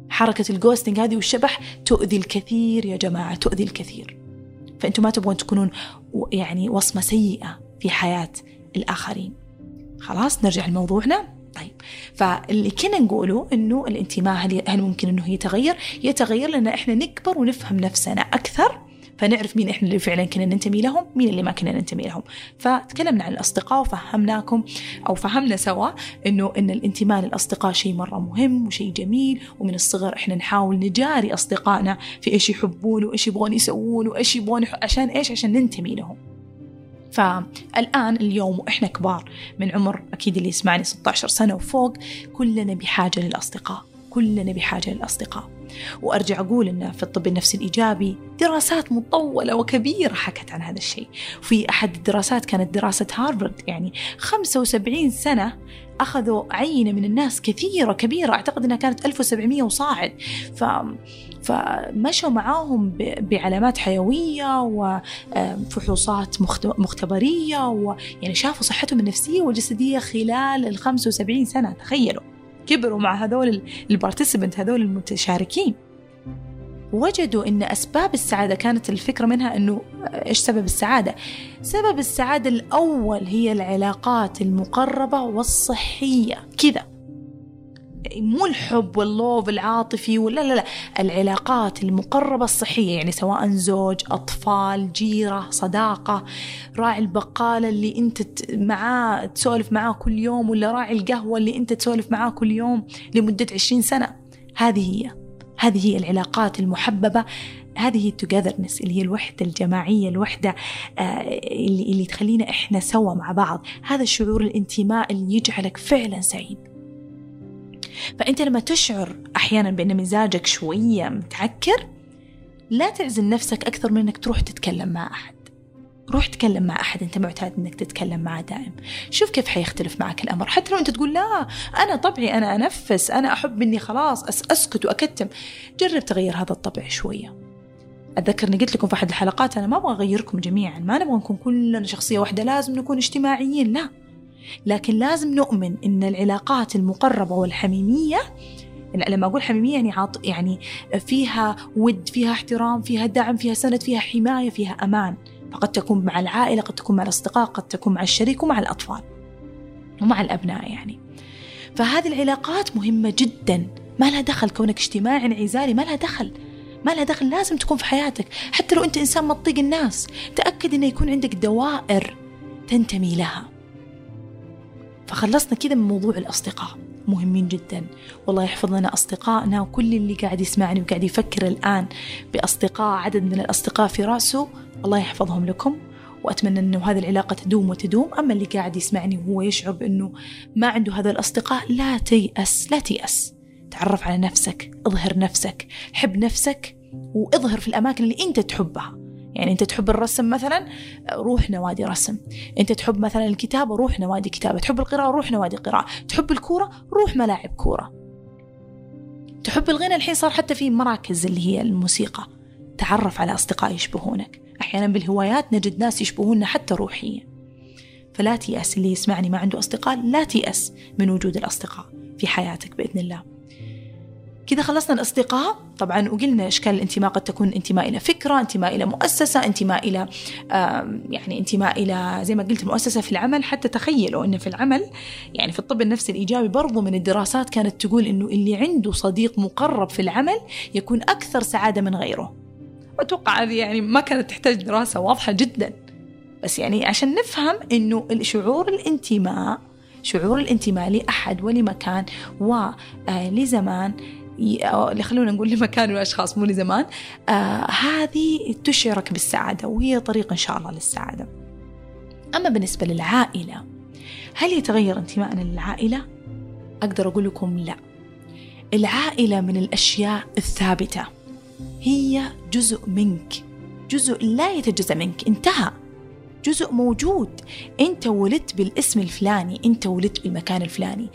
حركة ال ghosting هذه والشبح تؤذي الكثير يا جماعة تؤذي الكثير. فأنتم ما تبغون تكونون يعني وصمة سيئة في حياة الآخرين. خلاص نرجع لموضوعنا. طيب فاللي كنا نقوله إنه الانتماء هل, هل ممكن إنه يتغير؟ يتغير لأن إحنا نكبر ونفهم نفسنا أكثر. فنعرف مين إحنا اللي فعلا كنا ننتمي لهم مين اللي ما كنا ننتمي لهم. فتكلمنا عن الأصدقاء وفهمناكم أو فهمنا سوا إنه إن الانتماء للأصدقاء شيء مرة مهم وشيء جميل ومن الصغر إحنا نحاول نجاري أصدقائنا في إيش يحبون وإيش يبغون يسوون وإيش يبغون عشان إيش؟ عشان ننتمي لهم. فالآن اليوم وإحنا كبار من عمر أكيد اللي يسمعني 16 سنة وفوق كلنا بحاجة للأصدقاء كلنا بحاجة للأصدقاء. وأرجع أقول أن في الطب النفسي الإيجابي دراسات مطولة وكبيرة حكت عن هذا الشيء. في أحد الدراسات كانت دراسة هارفارد يعني 75 سنة أخذوا عينة من الناس كثيرة كبيرة أعتقد أنها كانت 1700 وصاعد. ف فمشوا معاهم بعلامات حيوية وفحوصات مختبرية ويعني شافوا صحتهم النفسية والجسدية خلال ال 75 سنة تخيلوا. كبروا مع هذول البارتيسيبنت هذول المتشاركين. وجدوا إن أسباب السعادة كانت الفكرة منها إنه إيش سبب السعادة؟ سبب السعادة الأول هي العلاقات المقربة والصحية. كذا. مو الحب واللوف العاطفي ولا لا لا العلاقات المقربة الصحية يعني سواء زوج أطفال جيرة صداقة راعي البقالة اللي أنت معاه تسولف معاه كل يوم ولا راعي القهوة اللي أنت تسولف معاه كل يوم لمدة عشرين سنة. هذه هي. هذه هي العلاقات المحببة. هذه التوجذرنس اللي هي الوحدة الجماعية الوحدة آه، اللي, اللي تخلينا إحنا سوا مع بعض. هذا الشعور الانتماء اللي يجعلك فعلا سعيد. فأنت لما تشعر أحيانا بأن مزاجك شوية متعكر لا تعزل نفسك أكثر من أنك تروح تتكلم مع أحد. روح تكلم مع أحد أنت معتاد أنك تتكلم معه دائم. شوف كيف حيختلف معك الأمر. حتى لو أنت تقول لا أنا طبعي أنا أنفس أنا أحب أني خلاص أسكت وأكتم. جرب تغير هذا الطبع شوية. أتذكر أني قلت لكم في أحد الحلقات أنا ما أبغى أغيركم جميعا ما نبغى نكون كلنا شخصية واحدة لازم نكون اجتماعيين لا. لكن لازم نؤمن إن العلاقات المقربة والحميمية لما أقول حميمية يعني عاط يعني فيها ود فيها احترام فيها دعم فيها سند فيها حماية فيها أمان. فقد تكون مع العائلة قد تكون مع الأصدقاء قد تكون مع الشريك ومع الأطفال ومع الأبناء يعني. فهذه العلاقات مهمة جدا. ما لها دخل كونك اجتماعي انعزالي ما لها دخل. ما لها دخل لازم تكون في حياتك. حتى لو أنت إنسان ما تطيق الناس تأكد إنه يكون عندك دوائر تنتمي لها. فخلصنا كذا من موضوع الأصدقاء. مهمين جدا. والله يحفظ لنا أصدقائنا وكل اللي قاعد يسمعني وقاعد يفكر الآن بأصدقاء عدد من الأصدقاء في رأسه. الله يحفظهم لكم. وأتمنى أنه هذه العلاقة تدوم وتدوم. أما اللي قاعد يسمعني وهو يشعر بأنه ما عنده هذا الأصدقاء لا تيأس لا تيأس. تعرف على نفسك اظهر نفسك حب نفسك وإظهر في الأماكن اللي أنت تحبها. يعني أنت تحب الرسم مثلا روح نوادي رسم. أنت تحب مثلا الكتابة روح نوادي كتابة تحب القراءة روح نوادي قراءة. تحب الكورة روح ملاعب كورة. تحب الغنى الحين صار حتى في مراكز اللي هي الموسيقى. تعرف على أصدقاء يشبهونك. أحيانا بالهوايات نجد ناس يشبهوننا حتى روحيا. فلا تيأس اللي يسمعني ما عنده أصدقاء لا تيأس من وجود الأصدقاء في حياتك بإذن الله. كذا خلصنا الأصدقاء. طبعا وقلنا إشكال الانتماء قد تكون انتماء إلى فكرة انتماء إلى مؤسسة انتماء إلى يعني انتماء إلى زي ما قلت مؤسسة في العمل. حتى تخيلوا أن في العمل يعني في الطب النفسي الإيجابي برضو من الدراسات كانت تقول أنه اللي عنده صديق مقرب في العمل يكون أكثر سعادة من غيره. أتوقع هذه يعني ما كانت تحتاج دراسة واضحة جدا. بس يعني عشان نفهم أنه شعور الانتماء شعور الانتماء لأحد ولمكان ولزمان اللي خلونا نقول لمكان والأشخاص مو لزمان. آه هذه تشعرك بالسعادة وهي طريق إن شاء الله للسعادة. أما بالنسبة للعائلة هل يتغير انتمائنا للعائلة؟ أقدر أقول لكم لا. العائلة من الأشياء الثابتة. هي جزء منك. جزء لا يتجزأ منك انتهى. جزء موجود. أنت ولدت بالاسم الفلاني أنت ولدت بالمكان الفلاني.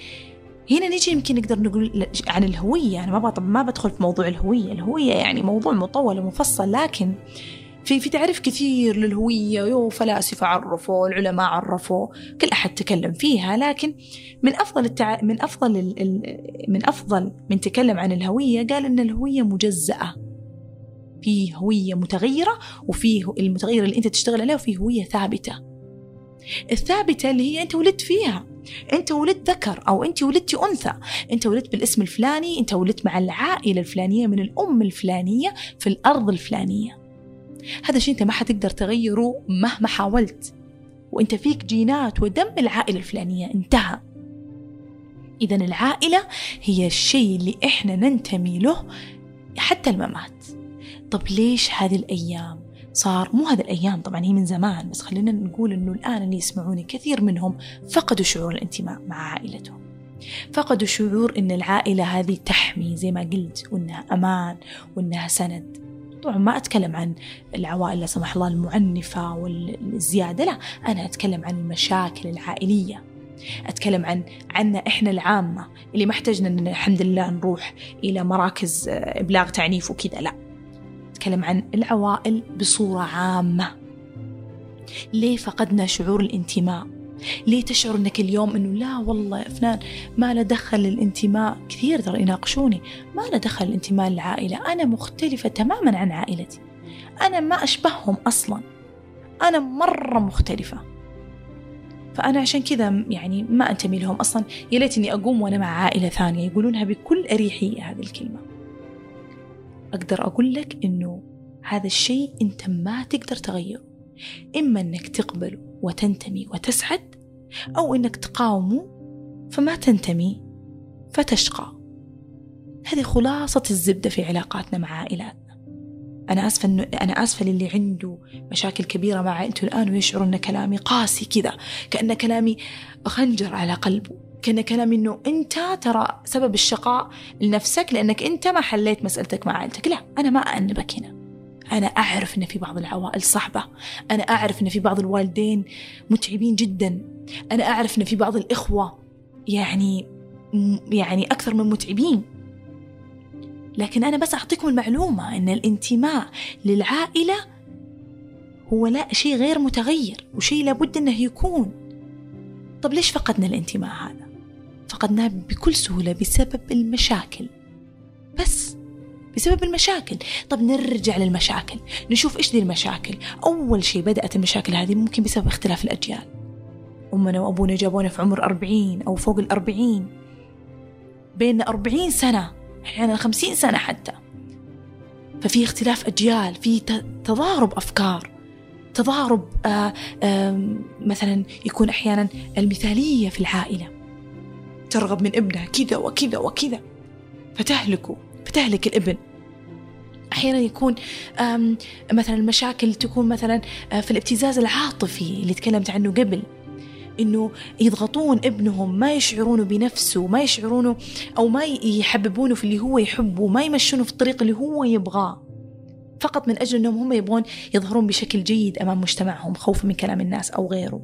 هنا نجي يمكن نقدر نقول عن الهوية. أنا ما ما بدخل في موضوع الهوية. الهوية يعني موضوع مطول ومفصل لكن في في تعريف كثير للهوية. يو فلاسفة عرفوا العلماء عرفوا كل أحد تكلم فيها. لكن من أفضل التع... من أفضل ال... من أفضل من تكلم عن الهوية قال إن الهوية مجزأة. في هوية متغيرة وفي المتغيرة اللي أنت تشتغل عليها وفي هوية ثابتة. الثابتة اللي هي أنت ولدت فيها. أنت ولدت ذكر أو أنت ولدتي أنثى. أنت ولدت بالاسم الفلاني أنت ولدت مع العائلة الفلانية من الأم الفلانية في الأرض الفلانية. هذا الشيء أنت ما حتقدر تغيره مهما حاولت. وأنت فيك جينات ودم العائلة الفلانية. انتهى. إذا العائلة هي الشيء اللي إحنا ننتمي له حتى الممات. طب ليش هذه الأيام؟ صار مو هذه الأيام طبعا هي من زمان بس خلينا نقول أنه الآن اللي يسمعوني كثير منهم فقدوا شعور الانتماء مع عائلتهم. فقدوا شعور أن العائلة هذه تحمي زي ما قلت وأنها أمان وأنها سند. طبعا ما أتكلم عن العوائل لا سمح الله المعنفة والزيادة لا أنا أتكلم عن المشاكل العائلية. أتكلم عن عنا إحنا العامة اللي ما احتجنا أن الحمد لله نروح إلى مراكز إبلاغ تعنيف وكذا لا. أتكلم عن العوائل بصورة عامة. ليه فقدنا شعور الانتماء؟ ليه تشعر أنك اليوم أنه لا والله يا فلان ما له دخل الانتماء كثير ترى يناقشوني. ما له دخل الانتماء للعائلة. أنا مختلفة تماما عن عائلتي. أنا ما أشبههم أصلا. أنا مرة مختلفة. فأنا عشان كذا يعني ما أنتمي لهم أصلا. يا ليت إني أقوم وأنا مع عائلة ثانية يقولونها بكل أريحية هذه الكلمة. أقدر أقول لك إنه هذا الشيء أنت ما تقدر تغيره. إما أنك تقبله وتنتمي وتسعد أو أنك تقاومه فما تنتمي فتشقى. هذه خلاصة الزبدة في علاقاتنا مع عائلاتنا. أنا آسفة أنا آسفة للي عنده مشاكل كبيرة مع عائلته الآن ويشعر أن كلامي قاسي كذا كأن كلامي خنجر على قلبه. كأن كلامي إنه أنت ترى سبب الشقاء لنفسك لأنك أنت ما حليت مسألتك مع عائلتك. لا أنا ما أأنبك هنا. أنا أعرف إن في بعض العوائل صعبة. أنا أعرف إن في بعض الوالدين متعبين جدا. أنا أعرف إن في بعض الإخوة يعني يعني أكثر من متعبين. لكن أنا بس أعطيكم المعلومة أن الانتماء للعائلة هو لا شيء غير متغير وشيء لابد أنه يكون. طب ليش فقدنا الانتماء هذا؟ فقدناه بكل سهولة بسبب المشاكل. بس بسبب المشاكل. طب نرجع للمشاكل. نشوف إيش دي المشاكل. أول شيء بدأت المشاكل هذه ممكن بسبب اختلاف الأجيال. أمنا وأبونا جابونا في عمر أربعين أو فوق الأربعين. بيننا أربعين سنة. أحيانا خمسين سنة حتى. ففي اختلاف أجيال. في تضارب أفكار. تضارب آه، مثلا يكون أحيانا المثالية في العائلة. ترغب من ابنها كذا وكذا وكذا. فتهلكه فتهلك الابن. أحيانا يكون مثلا المشاكل تكون مثلا آه، في الابتزاز العاطفي اللي تكلمت عنه قبل. إنه يضغطون ابنهم ما يشعرونه بنفسه ما يشعرونه أو ما يحببونه في اللي هو يحبه ما يمشونه في الطريق اللي هو يبغاه. فقط من أجل إنهم هم يبغون يظهرون بشكل جيد أمام مجتمعهم خوفا من كلام الناس أو غيره.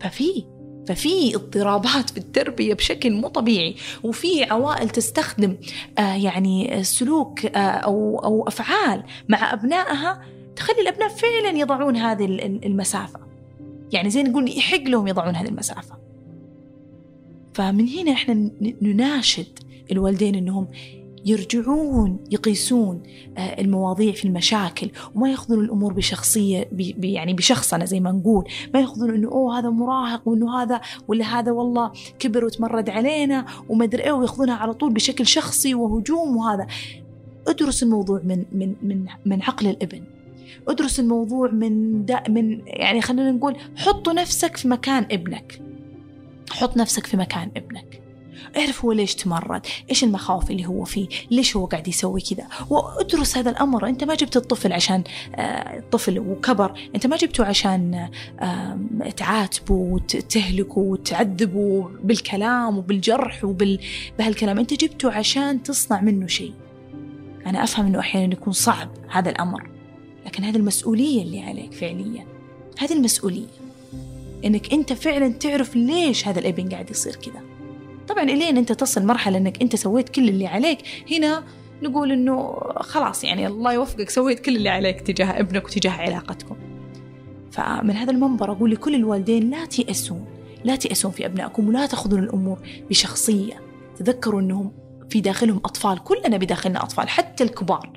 ففي ففي اضطرابات في التربية بشكل مو طبيعي وفي عوائل تستخدم آه يعني سلوك آه أو, أو أفعال مع أبنائها تخلي الأبناء فعلا يضعون هذه المسافة. يعني زي نقول يحق لهم يضعون هذه المسافة. فمن هنا إحنا نناشد الوالدين إنهم يرجعون يقيسون آه، المواضيع في المشاكل. وما ياخذون الأمور بشخصية يعني بشخصنه زي ما نقول. ما ياخذون إنه أوه هذا مراهق وإنه هذا ولا هذا والله كبر وتمرد علينا وما أدري إيه ويأخذونها على طول بشكل شخصي وهجوم وهذا. ادرس الموضوع من من من من عقل الإبن. ادرس الموضوع من دا من يعني خلينا نقول حط نفسك في مكان ابنك. حط نفسك في مكان ابنك. اعرف هو ليش تمرد إيش المخاوف اللي هو فيه ليش هو قاعد يسوي كذا؟ وادرس هذا الأمر أنت ما جبت الطفل عشان آه، طفل وكبر أنت ما جبته عشان تعاتبه وتهلكه وتعذبه بالكلام وبالجرح وبهالكلام أنت جبته عشان تصنع منه شيء. أنا أفهم إنه أحيانا يكون صعب هذا الأمر لكن هذه المسؤولية اللي عليك فعليا هذه المسؤولية. إنك أنت فعلا تعرف ليش هذا الأبن قاعد يصير كذا. طبعا إلين أنت تصل مرحلة إنك أنت سويت كل اللي عليك هنا نقول إنه خلاص يعني الله يوفقك سويت كل اللي عليك تجاه ابنك وتجاه علاقتكم. فمن هذا المنبر أقول لكل الوالدين لا تيأسون لا تيأسون في أبنائكم ولا تأخذون الأمور بشخصية. تذكروا إنهم في داخلهم أطفال كلنا بداخلنا أطفال حتى الكبار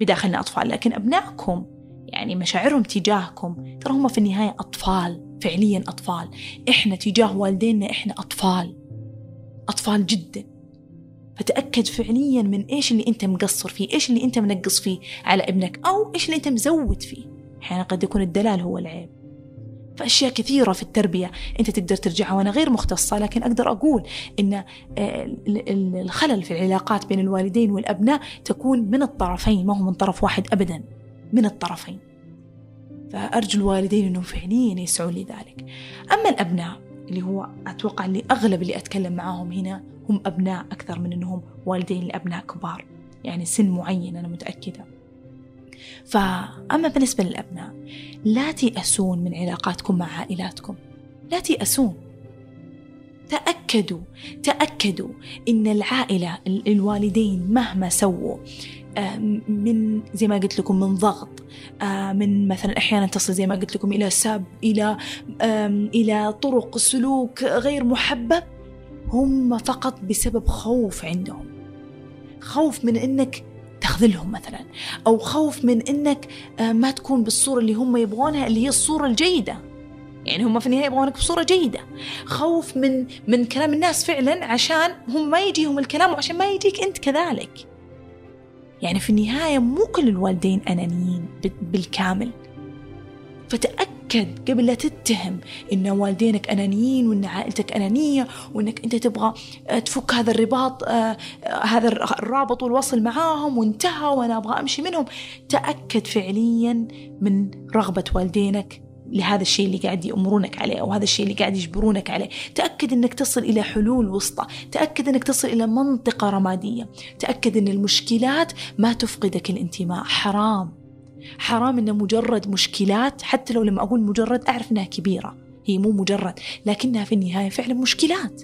بداخلنا أطفال لكن أبنائكم يعني مشاعرهم تجاهكم. ترى هم في النهاية أطفال فعليا أطفال. إحنا تجاه والدينا إحنا أطفال. أطفال جدا. فتأكد فعليا من إيش اللي أنت مقصر فيه إيش اللي أنت منقص فيه على ابنك أو إيش اللي أنت مزود فيه. أحيانا قد يكون الدلال هو العيب. فأشياء كثيرة في التربية أنت تقدر ترجعها وأنا غير مختصة لكن أقدر أقول أن آه، الخلل في العلاقات بين الوالدين والأبناء تكون من الطرفين ما هو من طرف واحد أبدا من الطرفين. فأرجو الوالدين أنهم فعليا يسعون لذلك. أما الأبناء اللي هو أتوقع اللي أغلب اللي أتكلم معاهم هنا هم أبناء أكثر من أنهم والدين لأبناء كبار. يعني سن معين أنا متأكدة. فأما بالنسبة للأبناء لا تيأسون من علاقاتكم مع عائلاتكم. لا تيأسون. تأكدوا تأكدوا إن العائلة الوالدين مهما سووا من زي ما قلت لكم من ضغط آه، من مثلا أحيانا تصل زي ما قلت لكم إلى سب إلى إلى طرق سلوك غير محبب هم فقط بسبب خوف عندهم. خوف من إنك تخذلهم مثلا أو خوف من إنك آه، ما تكون بالصورة اللي هم يبغونها اللي هي الصورة الجيدة. يعني هم في النهاية يبغونك بصورة جيدة. خوف من من كلام الناس فعلا عشان هم ما يجيهم الكلام وعشان ما يجيك أنت كذلك. يعني في النهاية مو كل الوالدين أنانيين بالكامل. فتأكد قبل لا تتهم إن والدينك أنانيين وإن عائلتك أنانية وإنك أنت تبغى آه، تفك هذا الرباط آه، هذا الرابط والوصل معاهم وانتهى وأنا أبغى أمشي منهم. تأكد فعليا من رغبة والدينك لهذا الشيء اللي قاعد يأمرونك عليه أو هذا الشيء اللي قاعد يجبرونك عليه. تأكد أنك تصل إلى حلول وسطى. تأكد أنك تصل إلى منطقة رمادية. تأكد أن المشكلات ما تفقدك الانتماء. حرام. حرام أن مجرد مشكلات حتى لو لما أقول مجرد أعرف أنها كبيرة. هي مو مجرد لكنها في النهاية فعلا مشكلات.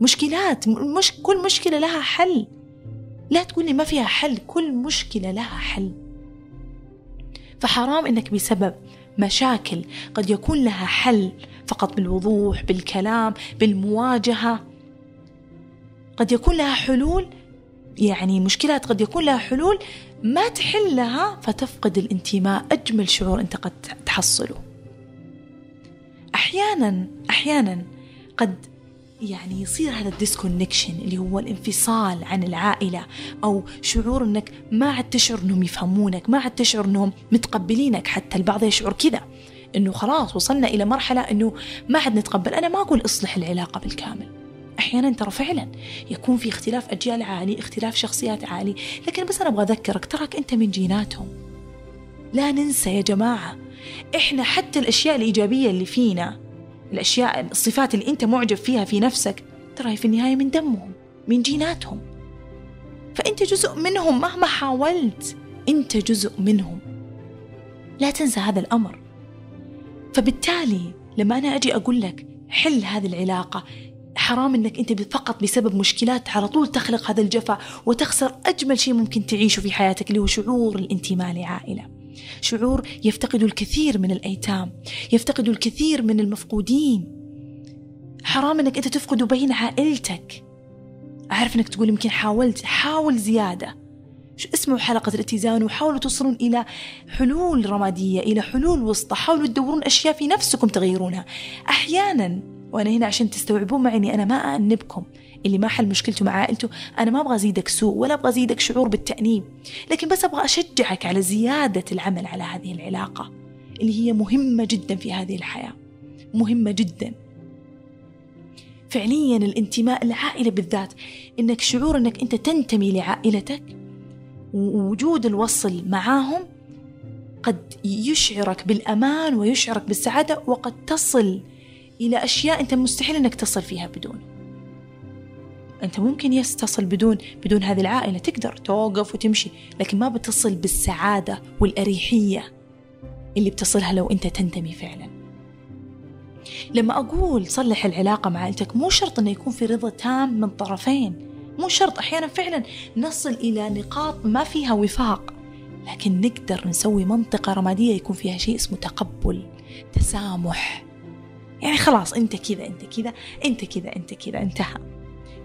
مشكلات. مش كل مشكلة لها حل. لا تقول لي ما فيها حل كل مشكلة لها حل. فحرام إنك بسبب مشاكل. قد يكون لها حل فقط بالوضوح بالكلام بالمواجهة. قد يكون لها حلول يعني مشكلات قد يكون لها حلول ما تحلها فتفقد الانتماء. أجمل شعور أنت قد تحصله. أحيانا أحيانا قد يعني يصير هذا الديسكونكشن اللي هو الانفصال عن العائلة أو شعور أنك ما عاد تشعر أنهم يفهمونك ما عاد تشعر أنهم متقبلينك حتى البعض يشعر كذا. أنه خلاص وصلنا إلى مرحلة أنه ما عاد نتقبل. أنا ما أقول أصلح العلاقة بالكامل. أحيانا ترى فعلا يكون في اختلاف أجيال عالي اختلاف شخصيات عالي. لكن بس أنا أبغى أذكرك تراك أنت من جيناتهم. لا ننسى يا جماعة إحنا حتى الأشياء الإيجابية اللي فينا الأشياء الصفات اللي أنت معجب فيها في نفسك ترى في النهاية من دمهم من جيناتهم. فأنت جزء منهم مهما حاولت أنت جزء منهم. لا تنسى هذا الأمر. فبالتالي لما أنا أجي أقول لك حل هذه العلاقة حرام إنك أنت فقط بسبب مشكلات على طول تخلق هذا الجفا وتخسر أجمل شيء ممكن تعيشه في حياتك اللي هو شعور الانتماء لعائلة. شعور يفتقد الكثير من الأيتام، يفتقد الكثير من المفقودين. حرام إنك أنت تفقد بين عائلتك. أعرف إنك تقول يمكن حاولت، حاول زيادة. شو اسمعوا حلقة الاتزان وحاولوا توصلون إلى حلول رمادية إلى حلول وسطى حاولوا تدورون أشياء في نفسكم تغيرونها أحيانا وأنا هنا عشان تستوعبون معي إني أنا ما أأنبكم اللي ما حل مشكلته مع عائلته أنا ما أبغى أزيدك سوء ولا أبغى أزيدك شعور بالتأنيب. لكن بس أبغى أشجعك على زيادة العمل على هذه العلاقة اللي هي مهمة جدا في هذه الحياة. مهمة جدا. فعليا الانتماء العائلة بالذات إنك شعور إنك أنت تنتمي لعائلتك ووجود الوصل معاهم قد يشعرك بالأمان ويشعرك بالسعادة وقد تصل إلى أشياء أنت مستحيل أنك تصل فيها بدون. أنت ممكن يس تصل بدون بدون هذه العائلة. تقدر توقف وتمشي لكن ما بتصل بالسعادة والأريحية اللي بتصلها لو أنت تنتمي فعلا. لما أقول صلح العلاقة مع عائلتك مو شرط أنه يكون في رضا تام من طرفين. مو شرط أحيانا فعلا نصل إلى نقاط ما فيها وفاق. لكن نقدر نسوي منطقة رمادية يكون فيها شيء اسمه تقبل تسامح. يعني خلاص أنت كذا أنت كذا أنت كذا أنت كذا انتهى.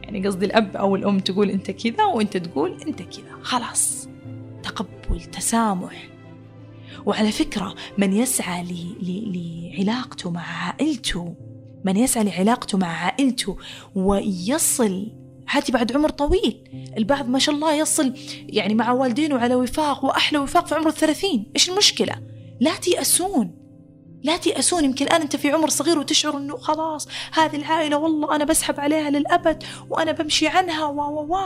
يعني قصدي الأب أو الأم تقول أنت كذا وأنت تقول أنت كذا. خلاص. تقبل تسامح. وعلى فكرة من يسعى لعلاقته مع عائلته من يسعى لعلاقته مع عائلته ويصل هاتي بعد عمر طويل. البعض ما شاء الله يصل يعني مع والدينه على وفاق وأحلى وفاق في عمر الثلاثين. إيش المشكلة؟ لا تيأسون. لا تيأسون يمكن الآن أنت في عمر صغير وتشعر أنه خلاص هذه العائلة والله أنا بسحب عليها للأبد وأنا بمشي عنها و و و.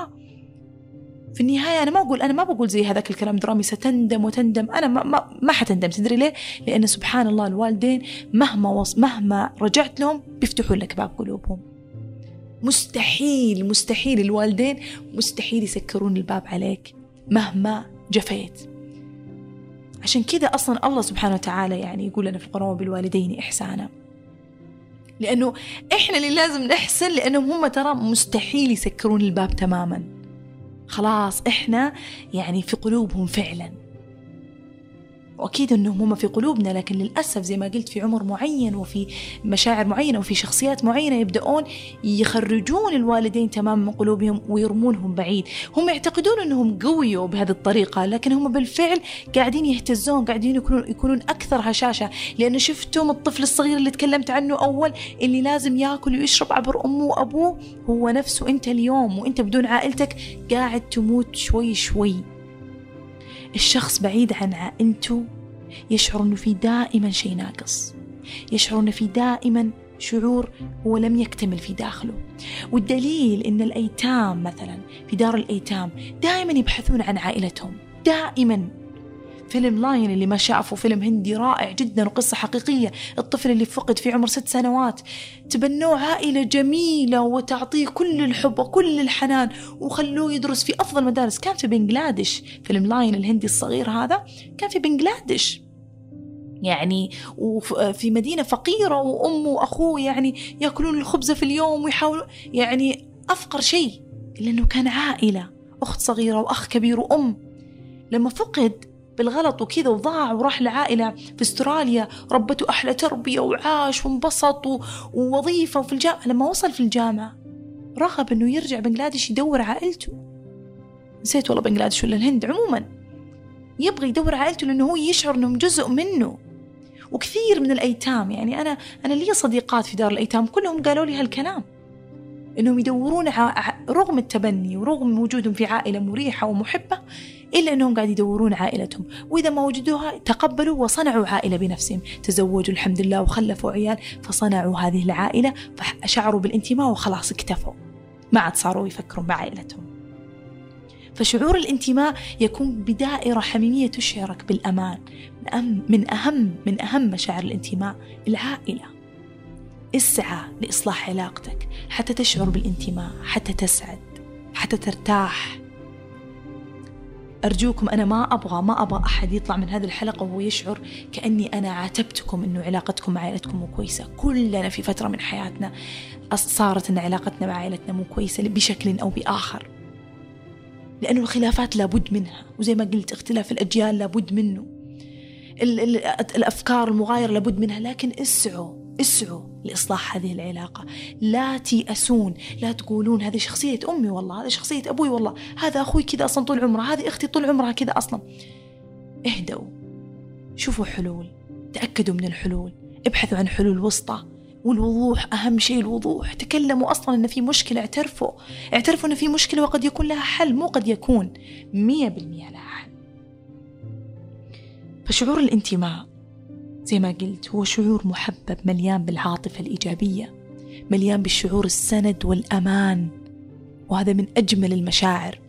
في النهاية أنا ما أقول أنا ما بقول زي هذاك الكلام درامي ستندم وتندم. أنا ما, ما, ما حتندم تدري ليه؟ لأن سبحان الله الوالدين مهما وص مهما رجعت لهم بيفتحوا لك باب قلوبهم. مستحيل مستحيل الوالدين مستحيل يسكرون الباب عليك مهما جفيت. عشان كذا أصلا الله سبحانه وتعالى يعني يقول لنا في القرآن وبالوالدين إحسانا. لأنه إحنا اللي لازم نحسن لأنهم هم ترى مستحيل يسكرون الباب تماما. خلاص إحنا يعني في قلوبهم فعلا. وأكيد أنهم هم في قلوبنا لكن للأسف زي ما قلت في عمر معين وفي مشاعر معينة وفي شخصيات معينة يبدأون يخرجون الوالدين تماما من قلوبهم ويرمونهم بعيد. هم يعتقدون أنهم قويوا بهذه الطريقة لكن هم بالفعل قاعدين يهتزون قاعدين يكونون, يكونون أكثر هشاشة. لأن شفتم الطفل الصغير اللي تكلمت عنه أول اللي لازم ياكل ويشرب عبر أمه وأبوه هو نفسه أنت اليوم وأنت بدون عائلتك قاعد تموت شوي شوي. الشخص بعيد عن عائلته يشعر أنه في دائما شيء ناقص. يشعر أنه في دائما شعور هو لم يكتمل في داخله. والدليل أن الأيتام مثلا في دار الأيتام دائما يبحثون عن عائلتهم. دائما. فيلم Lion اللي ما شافه فيلم هندي رائع جدا وقصة حقيقية. الطفل اللي فقد في عمر ست سنوات. تبنوه عائلة جميلة وتعطيه كل الحب وكل الحنان وخلوه يدرس في أفضل مدارس. كان في بنغلاديش. فيلم Lion الهندي الصغير هذا كان في بنغلاديش. يعني وفي مدينة فقيرة وأمه وأخوه يعني يأكلون الخبزة في اليوم ويحاولوا يعني أفقر شيء. لأنه كان عائلة. أخت صغيرة وأخ كبير وأم. لما فقد بالغلط وكذا وضاع وراح لعائلة في أستراليا. ربته أحلى تربية وعاش وانبسط ووظيفة وفي الجامعة لما وصل في الجامعة رغب أنه يرجع بنغلاديش يدور عائلته. نسيت والله بنغلاديش ولا الهند. عموما يبغى يدور عائلته لأنه هو يشعر أنهم جزء منه. وكثير من الأيتام يعني أنا أنا لي صديقات في دار الأيتام كلهم قالوا لي هالكلام. إنهم يدورون رغم التبني ورغم وجودهم في عائلة مريحة ومحبة إلا أنهم قاعد يدورون عائلتهم. وإذا ما وجدوها تقبلوا وصنعوا عائلة بنفسهم. تزوجوا الحمد لله وخلفوا عيال فصنعوا هذه العائلة فشعروا بالانتماء وخلاص اكتفوا. ما عاد صاروا يفكرون بعائلتهم. فشعور الانتماء يكون بدائرة حميمية تشعرك بالأمان. من أهم من أهم من أهم مشاعر الانتماء العائلة. اسعى لإصلاح علاقتك حتى تشعر بالانتماء حتى تسعد حتى ترتاح. أرجوكم أنا ما أبغى ما أبغى أحد يطلع من هذه الحلقة وهو يشعر كأني أنا عاتبتكم إنه علاقتكم مع عائلتكم مو كويسة. كلنا في فترة من حياتنا صارت إن علاقتنا مع عائلتنا مو كويسة بشكل أو بآخر. لأنه الخلافات لابد منها وزي ما قلت اختلاف الأجيال لابد منه. الأفكار المغايرة لابد منها لكن اسعوا. اسعوا لإصلاح هذه العلاقة. لا تيأسون لا تقولون هذه شخصية أمي والله هذه شخصية أبوي والله هذا أخوي كذا أصلا طول عمره هذه أختي طول عمرها كذا أصلا. اهدوا شوفوا حلول تأكدوا من الحلول ابحثوا عن حلول وسطى. والوضوح أهم شيء الوضوح تكلموا أصلا أن في مشكلة اعترفوا اعترفوا أن في مشكلة وقد يكون لها حل مو قد يكون. مية بالمية لها حل. فشعور الانتماء زي ما قلت هو شعور محبب مليان بالعاطفة الإيجابية مليان بالشعور السند والأمان وهذا من أجمل المشاعر.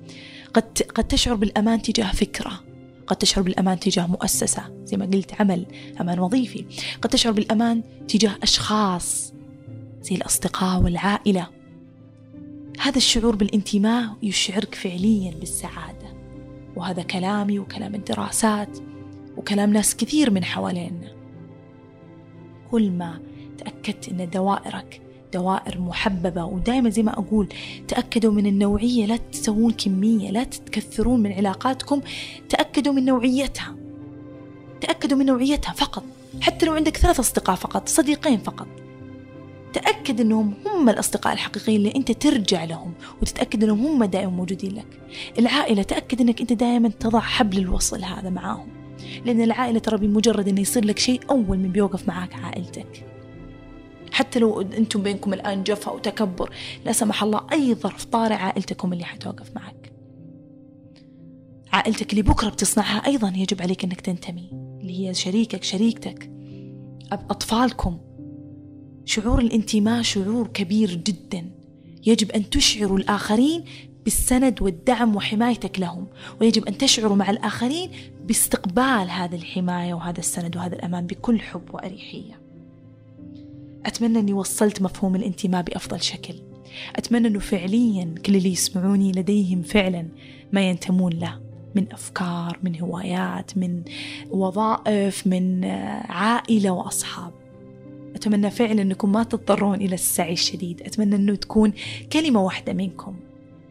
قد قد تشعر بالأمان تجاه فكرة قد تشعر بالأمان تجاه مؤسسة زي ما قلت عمل أمان وظيفي. قد تشعر بالأمان تجاه أشخاص زي الأصدقاء والعائلة. هذا الشعور بالانتماء يشعرك فعليا بالسعادة. وهذا كلامي وكلام الدراسات وكلام ناس كثير من حوالينا. كل ما تأكدت أن دوائرك دوائر محببة ودائما زي ما أقول تأكدوا من النوعية لا تسوون كمية لا تكثرون من علاقاتكم تأكدوا من نوعيتها. تأكدوا من نوعيتها فقط حتى لو عندك ثلاث أصدقاء فقط صديقين فقط. تأكد أنهم هم الأصدقاء الحقيقيين اللي أنت ترجع لهم وتتأكد أنهم هم دائما موجودين لك. العائلة تأكد أنك أنت دائما تضع حبل الوصل هذا معاهم. لأن العائلة ترى بمجرد أنه يصير لك شيء أول من بيوقف معاك عائلتك. حتى لو أنتم بينكم الآن جفا وتكبر لا سمح الله أي ظرف طارئ عائلتكم اللي حتوقف معك. عائلتك اللي بكرة بتصنعها أيضا يجب عليك أنك تنتمي اللي هي شريكك شريكتك أطفالكم. شعور الانتماء شعور كبير جدا. يجب أن تشعروا الآخرين بالسند والدعم وحمايتك لهم. ويجب أن تشعروا مع الآخرين باستقبال هذه الحماية وهذا السند وهذا الأمان بكل حب وأريحية. أتمنى أني وصلت مفهوم الانتماء بأفضل شكل. أتمنى أنه فعليا كل اللي يسمعوني لديهم فعلا ما ينتمون له. من أفكار من هوايات من وظائف من عائلة وأصحاب. أتمنى فعلا أنكم ما تضطرون إلى السعي الشديد. أتمنى أنه تكون كلمة واحدة منكم.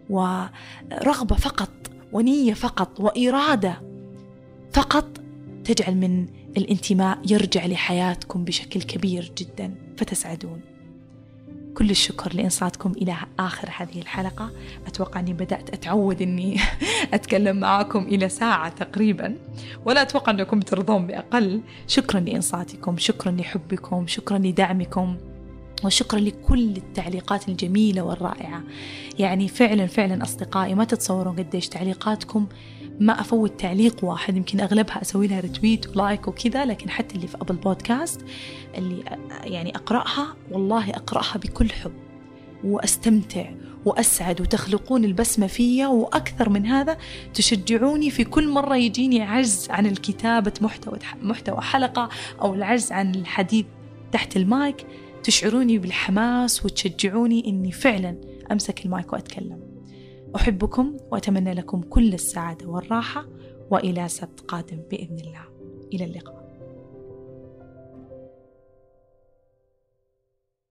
ورغبة فقط ونية فقط وإرادة فقط تجعل من الانتماء يرجع لحياتكم بشكل كبير جدا فتسعدون. كل الشكر لإنصاتكم إلى آخر هذه الحلقة. أتوقع أني بدأت أتعود أني (laughs) أتكلم معاكم إلى ساعة تقريبا ولا أتوقع أنكم ترضون بأقل. شكرا لإنصاتكم شكرا لحبكم شكرا لدعمكم. وشكرا لكل التعليقات الجميلة والرائعة. يعني فعلا فعلا أصدقائي ما تتصورون قديش تعليقاتكم ما أفوت تعليق واحد يمكن أغلبها أسوي لها رتويت ولايك وكذا لكن حتى اللي في أبل بودكاست اللي يعني أقرأها والله أقرأها بكل حب وأستمتع وأسعد وتخلقون البسمة فيا. وأكثر من هذا تشجعوني في كل مرة يجيني عجز عن الكتابة محتوى محتوى حلقة أو العجز عن الحديث تحت المايك. تشعروني بالحماس وتشجعوني إني فعلا أمسك المايك وأتكلم. أحبكم وأتمنى لكم كل السعادة والراحة وإلى سبت قادم بإذن الله. إلى اللقاء.